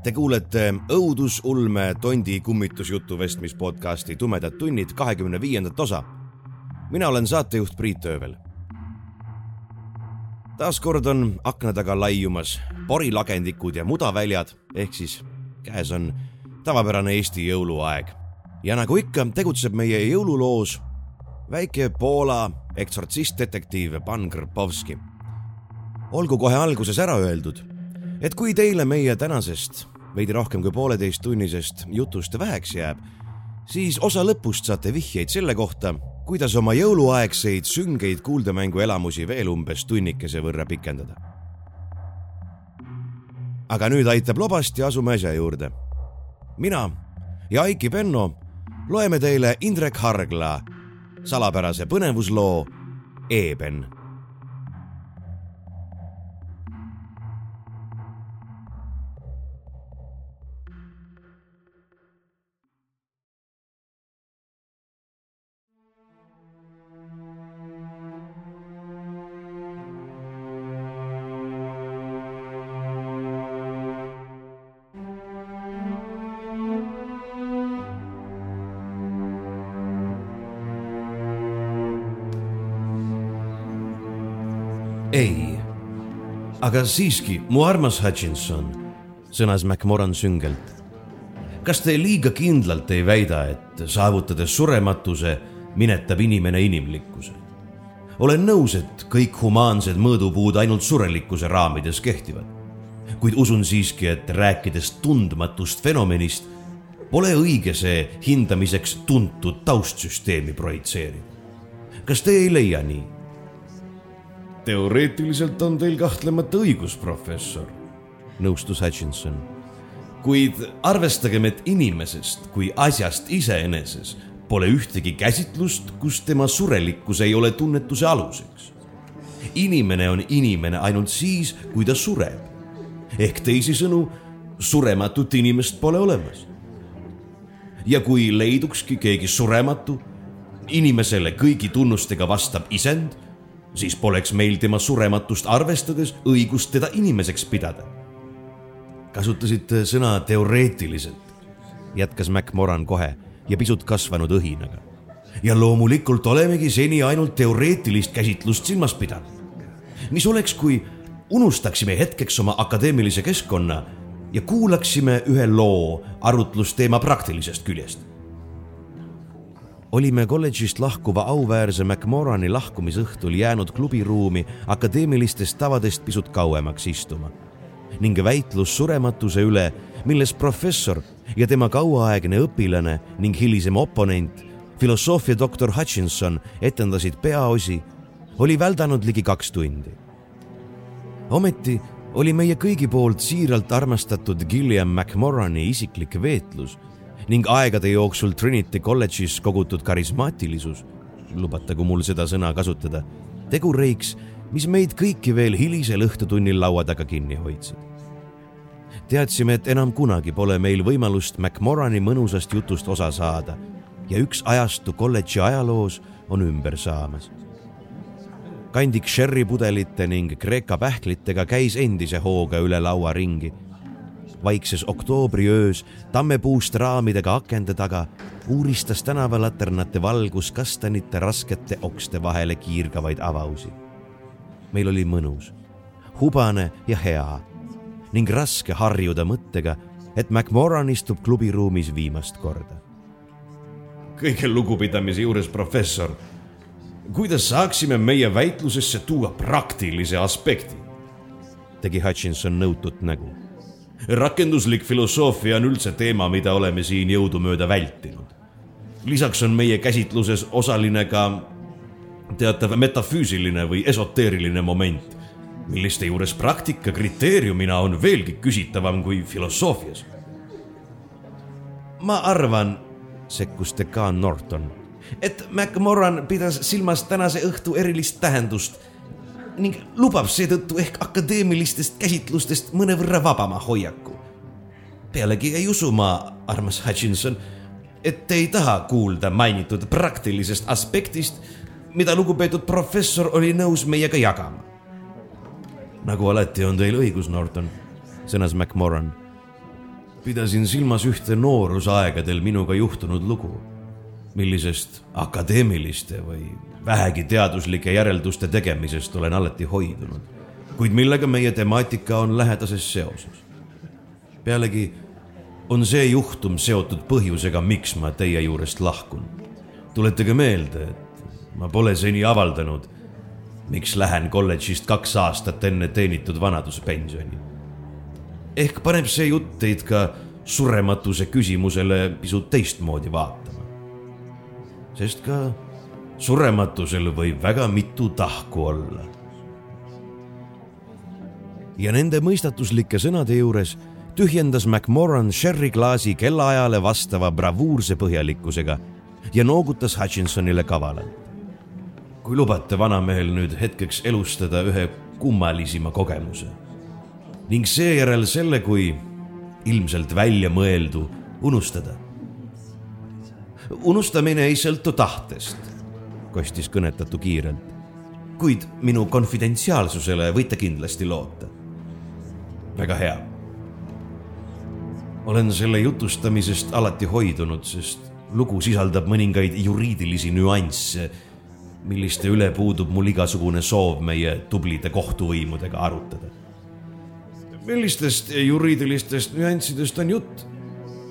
Te kuulete õudusulme tondi kummitusjutu vestmis podcasti Tumedad tunnid kahekümne viiendat osa. mina olen saatejuht Priit Öövel. taaskord on akna taga laiumas porilagendikud ja mudaväljad ehk siis käes on tavapärane Eesti jõuluaeg. ja nagu ikka, tegutseb meie jõululoos väike Poola eksortsistdetektiiv Pan Krpovski. olgu kohe alguses ära öeldud et kui teile meie tänasest veidi rohkem kui pooleteisttunnisest jutust väheks jääb, siis osa lõpust saate vihjeid selle kohta, kuidas oma jõuluaegseid süngeid kuuldemängu elamusi veel umbes tunnikese võrra pikendada. aga nüüd aitab lobast ja asume asja juurde. mina ja Aiki Penno loeme teile Indrek Hargla salapärase põnevusloo Eeben aga siiski, mu armas Hutchinson, sõnas MacMoran süngelt. kas te liiga kindlalt ei väida, et saavutades surematuse, minetab inimene inimlikkuse? olen nõus, et kõik humaansed mõõdupuud ainult surelikkuse raamides kehtivad. kuid usun siiski, et rääkides tundmatust fenomenist, pole õige see hindamiseks tuntud taustsüsteemi projitseerida. kas te ei leia nii? Teoreetiliselt on teil kahtlemata õigus, professor, nõustus Hutchinson. kuid arvestagem, et inimesest kui asjast iseeneses pole ühtegi käsitlust, kus tema surelikkus ei ole tunnetuse aluseks. inimene on inimene ainult siis, kui ta sureb. ehk teisisõnu, surematut inimest pole olemas. ja kui leidukski keegi surematu, inimesele kõigi tunnustega vastab isend siis poleks meil tema surematust arvestades õigust teda inimeseks pidada. kasutasite sõna teoreetiliselt, jätkas Mac Moran kohe ja pisut kasvanud õhinaga. ja loomulikult olemegi seni ainult teoreetilist käsitlust silmas pidanud. mis oleks, kui unustaksime hetkeks oma akadeemilise keskkonna ja kuulaksime ühe loo arutlusteema praktilisest küljest olime kolledžist lahkuva auväärse McMorani lahkumisõhtul jäänud klubiruumi akadeemilistest tavadest pisut kauemaks istuma ning väitlus surematuse üle, milles professor ja tema kauaaegne õpilane ning hilisem oponent, filosoofia doktor Hutchinson etendasid peaosi, oli väldanud ligi kaks tundi. ometi oli meie kõigi poolt siiralt armastatud Gilliam McMorani isiklik veetlus ning aegade jooksul Trinity kolledžis kogutud karismaatilisus, lubatagu mul seda sõna kasutada, tegureiks, mis meid kõiki veel hilisel õhtutunnil laua taga kinni hoidsid. teadsime, et enam kunagi pole meil võimalust McMorani mõnusast jutust osa saada ja üks ajastu kolledži ajaloos on ümber saamas. kandik sherrypudelite ning Kreeka pähklitega käis endise hooga üle laua ringi vaikses oktoobriöös tammepuust raamidega akende taga uuristas tänavalaternate valgus kastanite raskete okste vahele kiirgavaid avausi. meil oli mõnus, hubane ja hea ning raske harjuda mõttega, et McMoran istub klubiruumis viimast korda. kõige lugupidamise juures, professor, kuidas saaksime meie väitlusesse tuua praktilise aspekti? tegi Hutchinson nõutut nägu rakenduslik filosoofia on üldse teema, mida oleme siin jõudumööda vältinud. lisaks on meie käsitluses osaline ka teatav metafüüsiline või esoteeriline moment, milliste juures praktika kriteeriumina on veelgi küsitavam kui filosoofias. ma arvan, sekkus dekaan Norton, et MacMorran pidas silmas tänase õhtu erilist tähendust ning lubab seetõttu ehk akadeemilistest käsitlustest mõnevõrra vabama hoiaku. pealegi ei usu ma, armas Hutchinson, et te ei taha kuulda mainitud praktilisest aspektist, mida lugupeetud professor oli nõus meiega jagama. nagu alati on teil õigus, Norton, sõnas MacMorran. pidasin silmas ühte noorusaegadel minuga juhtunud lugu, millisest akadeemiliste või vähegi teaduslike järelduste tegemisest olen alati hoidunud, kuid millega meie temaatika on lähedases seoses. pealegi on see juhtum seotud põhjusega, miks ma teie juurest lahkun. tuletage meelde, et ma pole seni avaldanud, miks lähen kolledžist kaks aastat enne teenitud vanaduspensioni. ehk paneb see jutt teid ka surematuse küsimusele pisut teistmoodi vaatama. Sest ka surematusel võib väga mitu tahku olla. ja nende mõistatuslike sõnade juures tühjendas McMorran Sherry klaasi kellaajale vastava bravuurse põhjalikkusega ja noogutas Hutchinsonile kavalalt. kui lubate vanamehel nüüd hetkeks elustada ühe kummalisima kogemuse ning seejärel selle kui ilmselt väljamõeldu unustada. Unustamine ei sõltu tahtest kostis kõnetatu kiirelt. kuid minu konfidentsiaalsusele võite kindlasti loota. väga hea. olen selle jutustamisest alati hoidunud, sest lugu sisaldab mõningaid juriidilisi nüansse, milliste üle puudub mul igasugune soov meie tublide kohtuvõimudega arutada. millistest juriidilistest nüanssidest on jutt?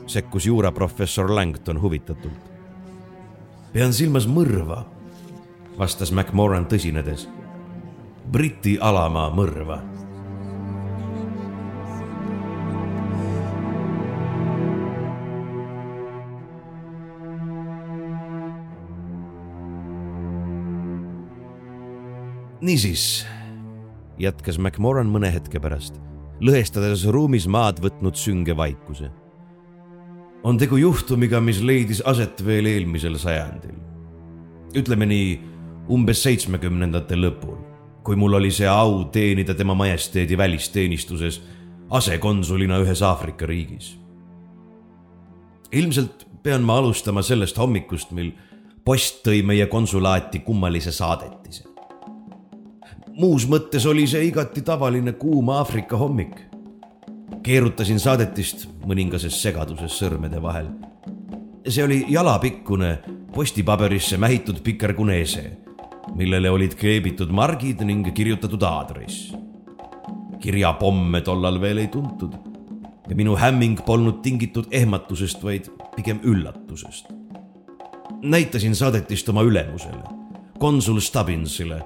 sekkus juuraprofessor Langton huvitatult. Pean silmas mõrva vastas MacMorran tõsinedes. Briti alamaa mõrva. niisiis, jätkas MacMorran mõne hetke pärast, lõhestades ruumis maad võtnud sünge vaikuse. On tegu juhtumiga, mis leidis aset veel eelmisel sajandil. ütleme nii umbes seitsmekümnendate lõpul, kui mul oli see au teenida tema majesteedi välisteenistuses asekonsulina ühes Aafrika riigis. ilmselt pean ma alustama sellest hommikust, mil post tõi meie konsulaati kummalise saadetise. muus mõttes oli see igati tavaline kuum Aafrika hommik. Keerutasin saadetist mõningases segaduses sõrmede vahel. see oli jalapikkune postipaberisse mähitud pikerkuneese millele olid kleebitud margid ning kirjutatud aadress. kirjapomme tollal veel ei tuntud ja minu hämming polnud tingitud ehmatusest, vaid pigem üllatusest. näitasin saadetist oma ülemusele, konsul Stubbinsile.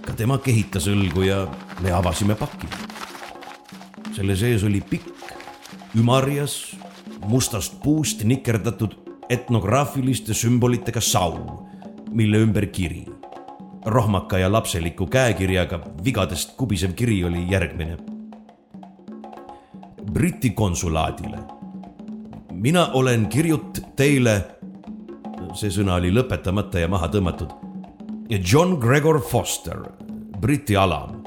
ka tema kehitas õlgu ja me avasime paki. Selle sees oli pikk, ümarjas, mustast puust nikerdatud etnograafiliste sümbolitega saun, mille ümber kiri rohmaka ja lapseliku käekirjaga vigadest kubisev kiri oli järgmine. Briti konsulaadile. mina olen kirjut teile, see sõna oli lõpetamata ja maha tõmmatud. John Gregor Foster, Briti alam.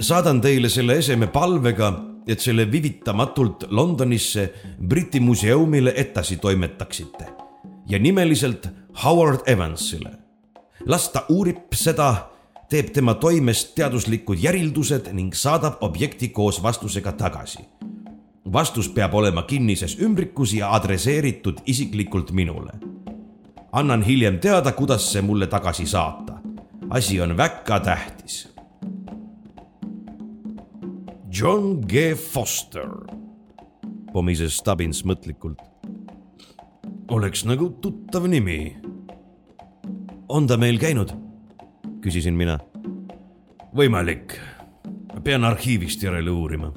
Saadan teile selle eseme palvega, et selle vivitamatult Londonisse Briti museumile edasi toimetaksite ja nimeliselt Howard Evansile las ta uurib seda, teeb tema toimest teaduslikud järeldused ning saadab objekti koos vastusega tagasi. vastus peab olema kinnises ümbrikus ja adresseeritud isiklikult minule. annan hiljem teada, kuidas see mulle tagasi saata. asi on väga tähtis. John G Foster, pomises Stubbins mõtlikult. oleks nagu tuttav nimi on ta meil käinud? küsisin mina. võimalik. pean arhiivist järele uurima.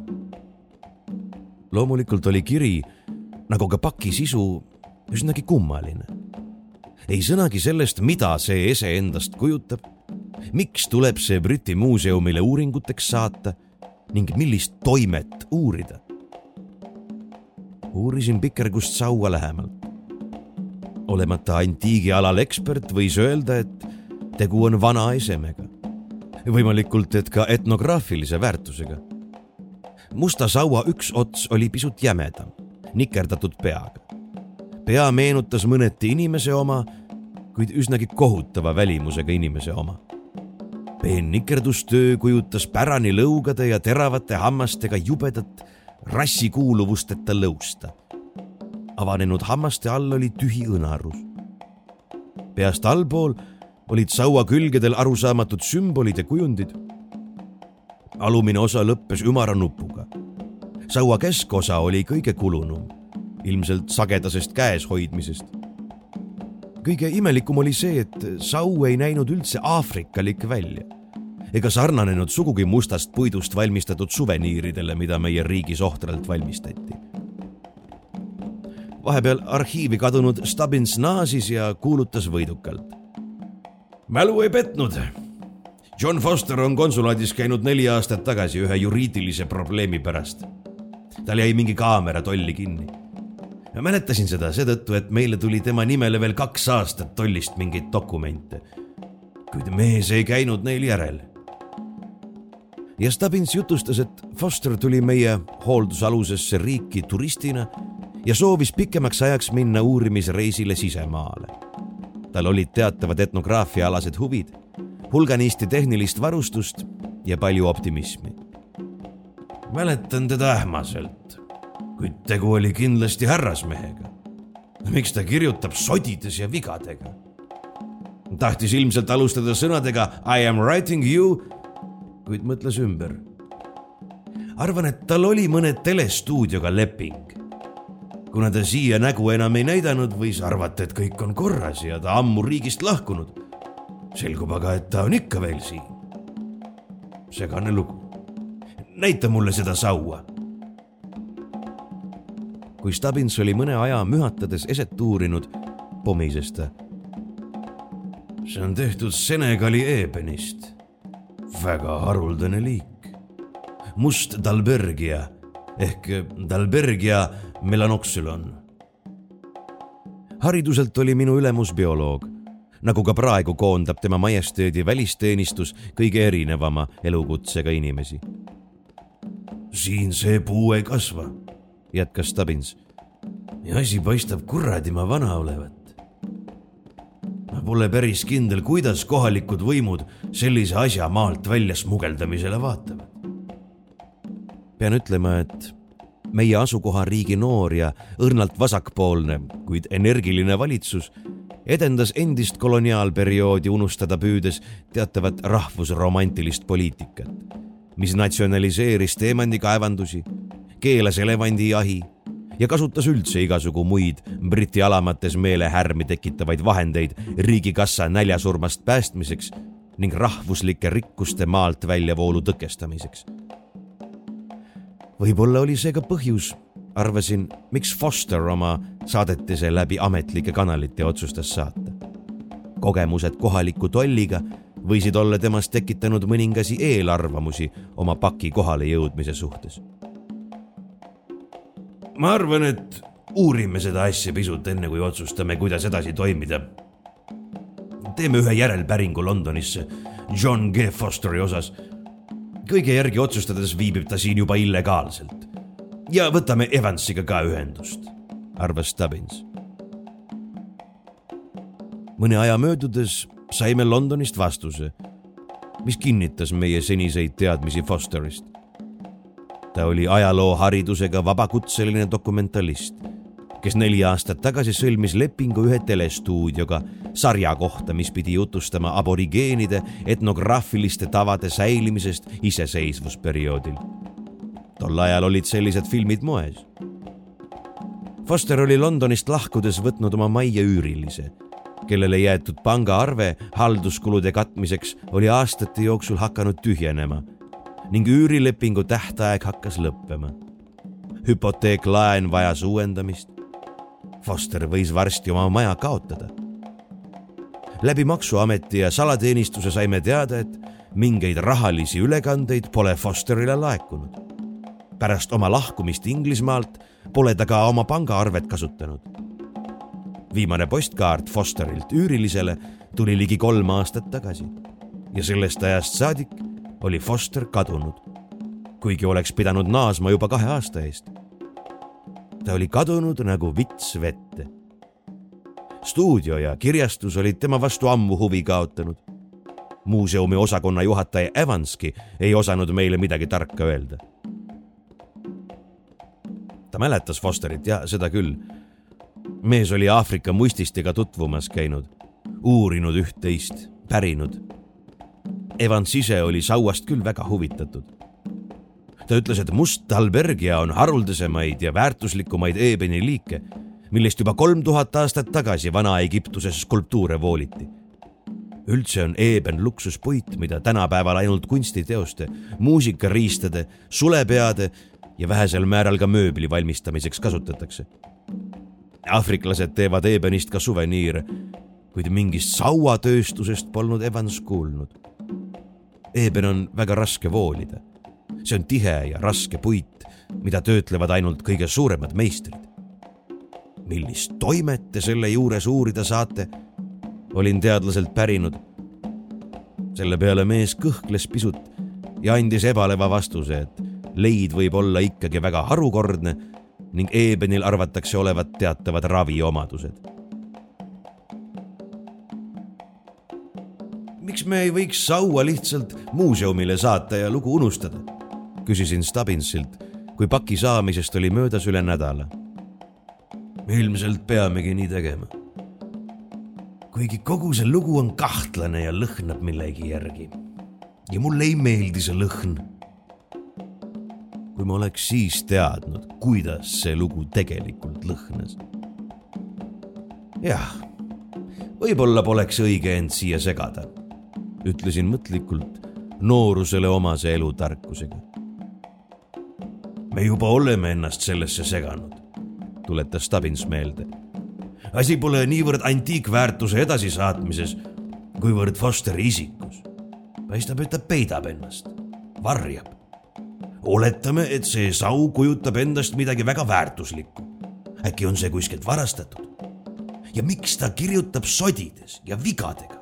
loomulikult oli kiri, nagu ka paki sisu, üsnagi kummaline. ei sõnagi sellest, mida see ese endast kujutab, miks tuleb see Briti muuseumile uuringuteks saata ning millist toimet uurida. uurisin pikergust saua lähemalt. olemata antiigialal ekspert, võis öelda, et tegu on vana esemega. võimalikult, et ka etnograafilise väärtusega. musta saua üks ots oli pisut jämedam, nikerdatud peaga. pea meenutas mõneti inimese oma, kuid üsnagi kohutava välimusega inimese oma peen nikerdustöö kujutas pärani lõugade ja teravate hammastega jubedat rassikuuluvusteta lõusta. avanenud hammaste all oli tühi õnarus. peast allpool olid saua külgedel arusaamatud sümbolid ja kujundid. alumine osa lõppes ümara nupuga. saua keskosa oli kõige kulunum, ilmselt sagedasest käes hoidmisest. Kõige imelikum oli see, et sau ei näinud üldse aafrikalik välja ega sarnanenud sugugi mustast puidust valmistatud suveniiridele, mida meie riigis ohtralt valmistati. vahepeal arhiivi kadunud Stubbins naasis ja kuulutas võidukalt. mälu ei petnud. John Foster on konsulaadis käinud neli aastat tagasi ühe juriidilise probleemi pärast. tal jäi mingi kaamera tolli kinni. Ma mäletasin seda seetõttu, et meile tuli tema nimele veel kaks aastat tollist mingeid dokumente. kuid mees ei käinud neil järel ja Stubbins jutustas, et Foster tuli meie hooldusalusesse riiki turistina ja soovis pikemaks ajaks minna uurimisreisile sisemaale. tal olid teatavad etnograafiaalased huvid, hulganisti tehnilist varustust ja palju optimismi. mäletan teda ähmaselt, kuid tegu oli kindlasti härrasmehega. miks ta kirjutab sodides ja vigadega? tahtis ilmselt alustada sõnadega I am writing you kuid mõtles ümber. arvan, et tal oli mõne telestuudioga leping. kuna ta siia nägu enam ei näidanud, võis arvata, et kõik on korras ja ta ammu riigist lahkunud. selgub aga, et ta on ikka veel siin. segane lugu. näita mulle seda saua kui Stubbins oli mõne aja mühatades eset uurinud, pomises ta. see on tehtud Senegali eebenist väga haruldane liik. must dalbergia ehk dalbergia melanoxylon. hariduselt oli minu ülemus bioloog, nagu ka praegu koondab tema majesteedi välisteenistus kõige erinevama elukutsega inimesi. siin see puu ei kasva, jätkas Stubbins. ja asi paistab kurradima vana olevat pole päris kindel, kuidas kohalikud võimud sellise asja maalt välja smugeldamisele vaatavad. pean ütlema, et meie asukohariigi noor ja õrnalt vasakpoolne, kuid energiline valitsus edendas endist koloniaalperioodi unustada püüdes teatavat rahvusromantilist poliitikat, mis natsionaliseeris teemandikaevandusi, keelas elevandijahi ja kasutas üldse igasugu muid Briti alamates meelehärmi tekitavaid vahendeid riigikassa näljasurmast päästmiseks ning rahvuslike rikkuste maalt väljavoolu tõkestamiseks. võib-olla oli see ka põhjus, arvasin, miks Foster oma saadetise läbi ametlike kanalite otsustas saata. kogemused kohaliku tolliga võisid olla temas tekitanud mõningasi eelarvamusi oma paki kohale jõudmise suhtes ma arvan, et uurime seda asja pisut, enne kui otsustame, kuidas edasi toimida. teeme ühe järelpäringu Londonisse John G Fosteri osas. kõige järgi otsustades viibib ta siin juba illegaalselt. ja võtame Evansiga ka ühendust, arvas Stubbins. mõne aja möödudes saime Londonist vastuse, mis kinnitas meie seniseid teadmisi Fosterist ta oli ajalooharidusega vabakutseline dokumentalist, kes neli aastat tagasi sõlmis lepingu ühe telestuudioga sarja kohta, mis pidi jutustama aborigeenide etnograafiliste tavade säilimisest iseseisvusperioodil. tol ajal olid sellised filmid moes. Foster oli Londonist lahkudes võtnud oma majja üürilise, kellele jäetud pangaarve halduskulude katmiseks oli aastate jooksul hakanud tühjenema ning üürilepingu tähtaeg hakkas lõppema. hüpoteeklaen vajas uuendamist. Foster võis varsti oma maja kaotada. läbi Maksuameti ja salateenistuse saime teada, et mingeid rahalisi ülekandeid pole Fosterile laekunud. pärast oma lahkumist Inglismaalt pole ta ka oma pangaarvet kasutanud. viimane postkaart Fosterilt üürilisele tuli ligi kolm aastat tagasi ja sellest ajast saadik oli Foster kadunud, kuigi oleks pidanud naasma juba kahe aasta eest. ta oli kadunud nagu vits vette. stuudio ja kirjastus olid tema vastu ammu huvi kaotanud. muuseumi osakonna juhataja Evanski ei osanud meile midagi tarka öelda ta mäletas Fosterit ja seda küll. mees oli Aafrika muististega tutvumas käinud, uurinud üht-teist, pärinud. Evans ise oli sauast küll väga huvitatud. ta ütles, et must talbergia on haruldasemaid ja väärtuslikumaid eebeni liike, millest juba kolm tuhat aastat tagasi Vana-Egiptuses skulptuure vooliti üldse on eeben luksuspuit, mida tänapäeval ainult kunstiteoste, muusikariistade, sulepeade ja vähesel määral ka mööbli valmistamiseks kasutatakse. aafriklased teevad eebenist ka suveniire, kuid mingist sauatööstusest polnud Evans kuulnud. Eeben on väga raske voolida. see on tihe ja raske puit, mida töötlevad ainult kõige suuremad meistrid. millist toimet te selle juures uurida saate? olin teadlaselt pärinud. selle peale mees kõhkles pisut ja andis ebaleva vastuse, et leid võib olla ikkagi väga harukordne ning eebenil arvatakse olevat teatavad raviomadused. Miks me ei võiks saua lihtsalt muuseumile saata ja lugu unustada? küsisin Stubbinsilt, kui paki saamisest oli möödas üle nädala. ilmselt peamegi nii tegema. kuigi kogu see lugu on kahtlane ja lõhnab millegi järgi. ja mulle ei meeldi see lõhn kui ma oleks siis teadnud, kuidas see lugu tegelikult lõhnas. jah, võib-olla poleks õige end siia segada, ütlesin mõtlikult noorusele omase elutarkusega. me juba oleme ennast sellesse seganud, tuletas Stubbins meelde. asi pole niivõrd antiikväärtuse edasisaatmises, kuivõrd Fosteri isikus. paistab, et ta peidab ennast, varjab oletame, et see sau kujutab endast midagi väga väärtuslikku. äkki on see kuskilt varastatud? ja miks ta kirjutab sodides ja vigadega?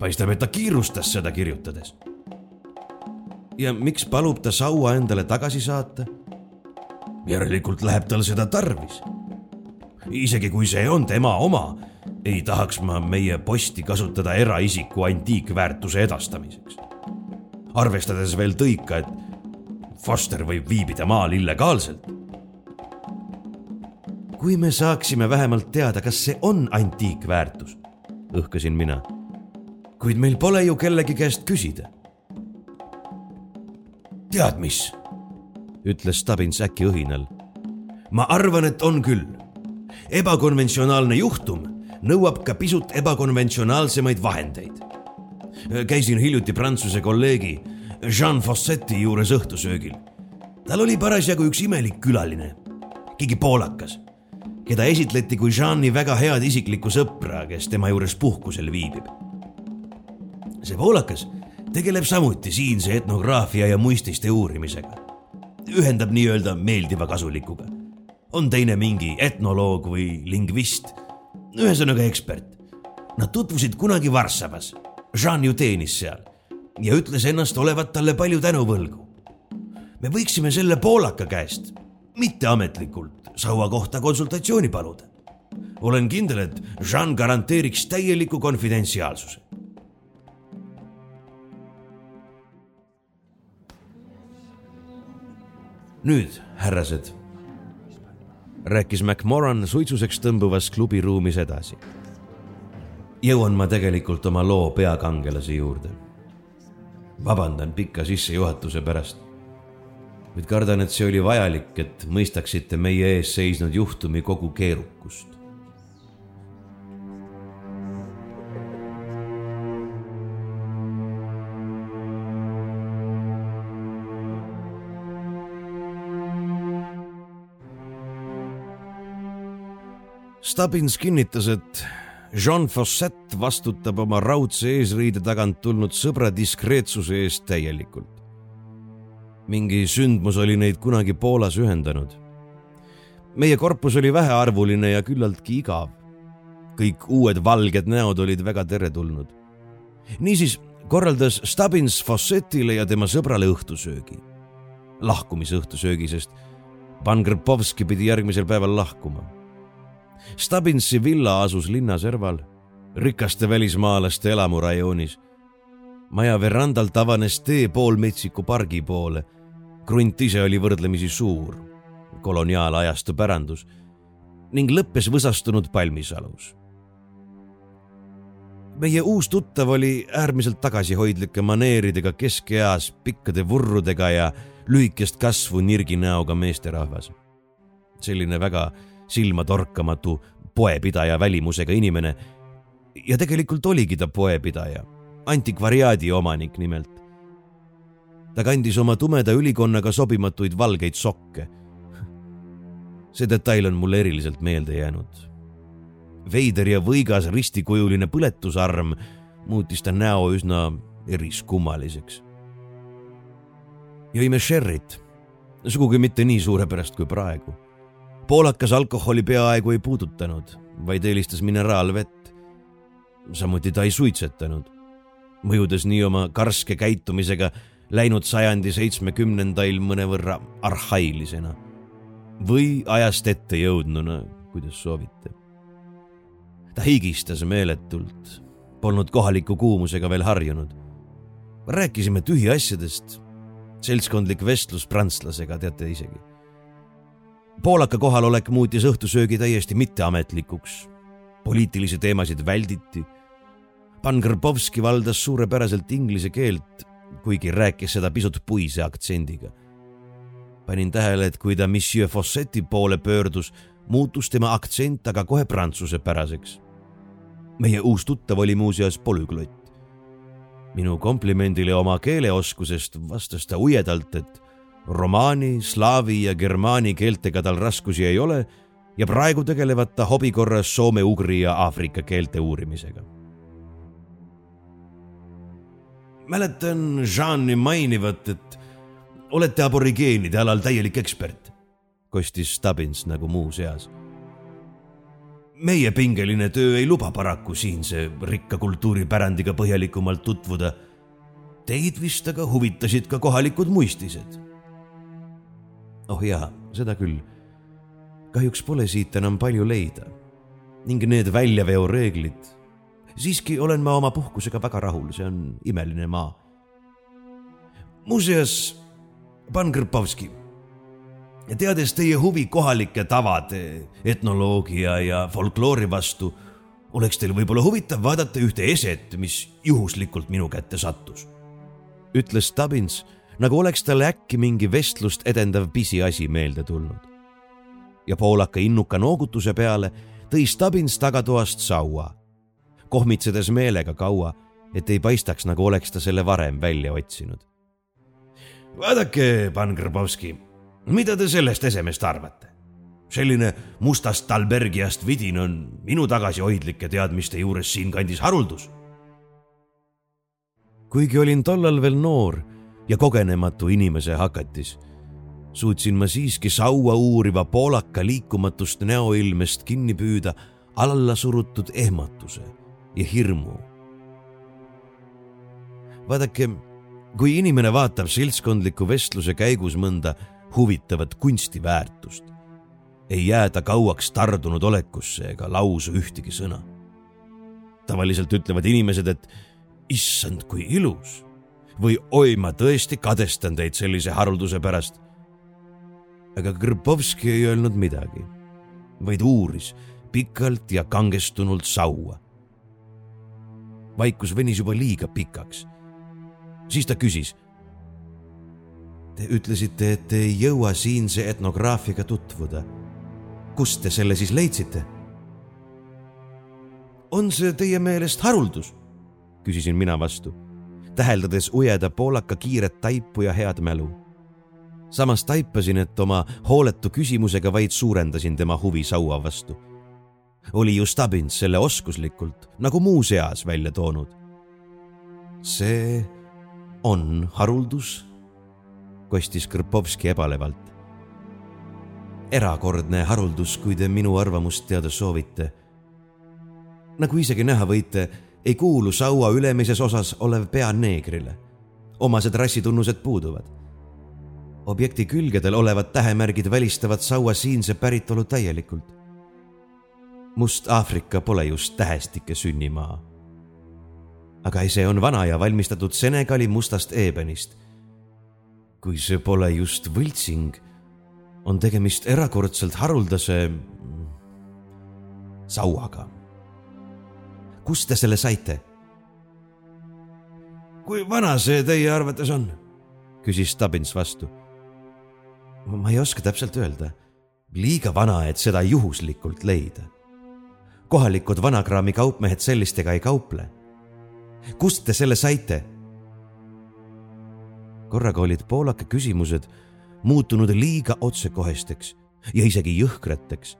Paistab, et ta kiirustas seda kirjutades. ja miks palub ta saua endale tagasi saata? järelikult läheb tal seda tarvis. isegi kui see on tema oma, ei tahaks ma meie posti kasutada eraisiku antiikväärtuse edastamiseks. arvestades veel tõika, et Foster võib viibida maal illegaalselt. kui me saaksime vähemalt teada, kas see on antiikväärtus, õhkasin mina. Kuid meil pole ju kellegi käest küsida. tead mis? ütles Stubbins äkki õhinal. ma arvan, et on küll. ebakonventsionaalne juhtum nõuab ka pisut ebakonventsionaalsemaid vahendeid. käisin hiljuti Prantsuse kolleegi Jean Fossetti juures õhtusöögil. tal oli parasjagu üks imelik külaline, keegi poolakas, keda esitleti kui Jeani väga head isiklikku sõpra, kes tema juures puhkusel viibib. See poolakas tegeleb samuti siinse etnograafia ja muististe uurimisega. ühendab nii-öelda meeldiva kasulikuga. on teine mingi etnoloog või lingvist, ühesõnaga ekspert. Nad tutvusid kunagi Varssavas. Jean ju teenis seal ja ütles ennast olevat talle palju tänu võlgu. me võiksime selle poolaka käest mitteametlikult Saua kohta konsultatsiooni paluda. olen kindel, et Jean garanteeriks täieliku konfidentsiaalsuse. Nüüd, härrased, rääkis McMoran suitsuseks tõmbuvas klubiruumis edasi. jõuan ma tegelikult oma loo peakangelase juurde vabandan pika sissejuhatuse pärast. kuid kardan, et see oli vajalik, et mõistaksite meie ees seisnud juhtumi kogu keerukust. Stubbins kinnitas, et Jean Fosset vastutab oma raudse eesriide tagant tulnud sõbra diskreetsuse eest täielikult. mingi sündmus oli neid kunagi Poolas ühendanud. meie korpus oli vähearvuline ja küllaltki igav. kõik uued valged näod olid väga teretulnud. niisiis korraldas Stubbins Fossettile ja tema sõbrale õhtusöögi. lahkumisõhtusöögi, sest Pan Krpovski pidi järgmisel päeval lahkuma. Stubbinsi villa asus linna serval, rikaste välismaalaste elamurajoonis. maja verandalt avanes tee poolmetsiku pargi poole. krunt ise oli võrdlemisi suur, koloniaalajastu pärandus ning lõppes võsastunud palmisalus meie uus tuttav oli äärmiselt tagasihoidlike maneeridega keskeas, pikkade vurrudega ja lühikest kasvu nirgi näoga meesterahvas. selline väga silmatorkamatu poepidaja välimusega inimene. ja tegelikult oligi ta poepidaja, antikvariaadi omanik nimelt. ta kandis oma tumeda ülikonnaga sobimatuid valgeid sokke. see detail on mulle eriliselt meelde jäänud veider ja võigas ristikujuline põletusarm muutis ta näo üsna eriskummaliseks. jõime sherrit, sugugi mitte nii suurepärast kui praegu. Poolakas alkoholi peaaegu ei puudutanud, vaid eelistas mineraalvett. samuti ta ei suitsetanud, mõjudes nii oma karske käitumisega läinud sajandi seitsmekümnendail mõnevõrra arhailisena või ajast ette jõudnuna, kuidas soovite ta higistas meeletult, polnud kohaliku kuumusega veel harjunud. rääkisime tühiasjadest, seltskondlik vestlus prantslasega, teate isegi. Poolaka kohalolek muutis õhtusöögi täiesti mitteametlikuks. poliitilisi teemasid välditi. Pan Grbovski valdas suurepäraselt inglise keelt, kuigi rääkis seda pisut puise aktsendiga. panin tähele, et kui ta Monsieur Fosseti poole pöördus muutus tema aktsent aga kohe prantsusepäraseks. meie uus tuttav oli muuseas polüglott. minu komplimendile oma keeleoskusest vastas ta ujedalt, et romaani, slaavi ja germaani keeltega tal raskusi ei ole ja praegu tegelevad ta hobi korras soome, ugri ja aafrika keelte uurimisega. mäletan Jean'i mainivat, et olete aborigeenide alal täielik ekspert kostis Stubbins nagu muuseas. meie pingeline töö ei luba paraku siinse rikka kultuuripärandiga põhjalikumalt tutvuda. Teid vist aga huvitasid ka kohalikud muistised. Oh jaa, seda küll. kahjuks pole siit enam palju leida ning need väljaveoreeglid. siiski olen ma oma puhkusega väga rahul, see on imeline maa. muuseas, pan Krpovski teades teie huvi kohalike tavade, etnoloogia ja folkloori vastu, oleks teil võib-olla huvitav vaadata ühte eset, mis juhuslikult minu kätte sattus. ütles Stubbins, nagu oleks talle äkki mingi vestlust edendav pisiasi meelde tulnud. ja poolaka innuka noogutuse peale tõi Stubbins tagatoast saua, kohmitsedes meelega kaua, et ei paistaks, nagu oleks ta selle varem välja otsinud. vaadake, pan Grbovski mida te sellest esemest arvate? selline mustast Talbergiast vidin on minu tagasihoidlike teadmiste juures siinkandis haruldus. kuigi olin tollal veel noor ja kogenematu inimese hakatis, suutsin ma siiski saua uuriva poolaka liikumatust näoilmest kinni püüda alla surutud ehmatuse ja hirmu. vaadake, kui inimene vaatab seltskondliku vestluse käigus mõnda huvitavat kunstiväärtust. ei jää ta kauaks tardunud olekusse ega lausu ühtegi sõna. tavaliselt ütlevad inimesed, et issand, kui ilus või oi, ma tõesti kadestan teid sellise harulduse pärast. aga Grbovski ei öelnud midagi, vaid uuris pikalt ja kangestunult saua. vaikus venis juba liiga pikaks. siis ta küsis Te ütlesite, et te ei jõua siinse etnograafiaga tutvuda. kust te selle siis leidsite? on see teie meelest haruldus? küsisin mina vastu, täheldades ujeda poolaka kiiret taipu ja head mälu. samas taipasin, et oma hooletu küsimusega vaid suurendasin tema huvi saua vastu. oli ju Stubbins selle oskuslikult, nagu muuseas välja toonud. see on haruldus kostis Krpovski ebalevalt. erakordne haruldus, kui te minu arvamust teada soovite. nagu isegi näha võite, ei kuulu saua ülemises osas olev pea neegrile. omased rassitunnused puuduvad. objekti külgedel olevad tähemärgid välistavad saua siinse päritolu täielikult. Must-Aafrika pole just tähestike sünnimaa aga see on vana ja valmistatud Senegali mustast eebenist. kui see pole just võltsing, on tegemist erakordselt haruldase sauaga. Kust te selle saite? kui vana see teie arvates on? küsis Stubbins vastu. ma ei oska täpselt öelda. liiga vana, et seda juhuslikult leida. kohalikud vanakraami kaupmehed sellistega ei kauple kust te selle saite? korraga olid poolaka küsimused muutunud liiga otsekohesteks ja isegi jõhkrateks.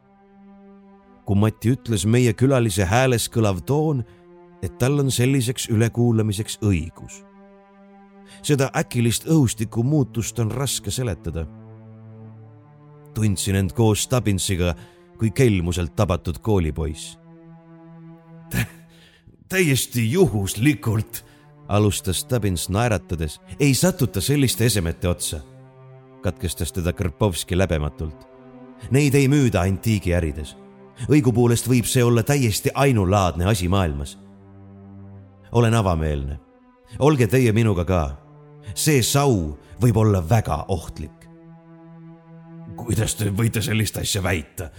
Kui Mati ütles meie külalise hääles kõlav toon, et tal on selliseks ülekuulamiseks õigus. seda äkilist õhustiku muutust on raske seletada. tundsin end koos Stubbinsiga kui kelmuselt tabatud koolipoiss täiesti juhuslikult, alustas Stubbins naeratades, ei satuta selliste esemete otsa. katkestas teda Krpovski läbematult. Neid ei müüda antiigiärides. Õigupoolest võib see olla täiesti ainulaadne asi maailmas. olen avameelne. olge teie minuga ka. see sau võib olla väga ohtlik. kuidas te võite sellist asja väita?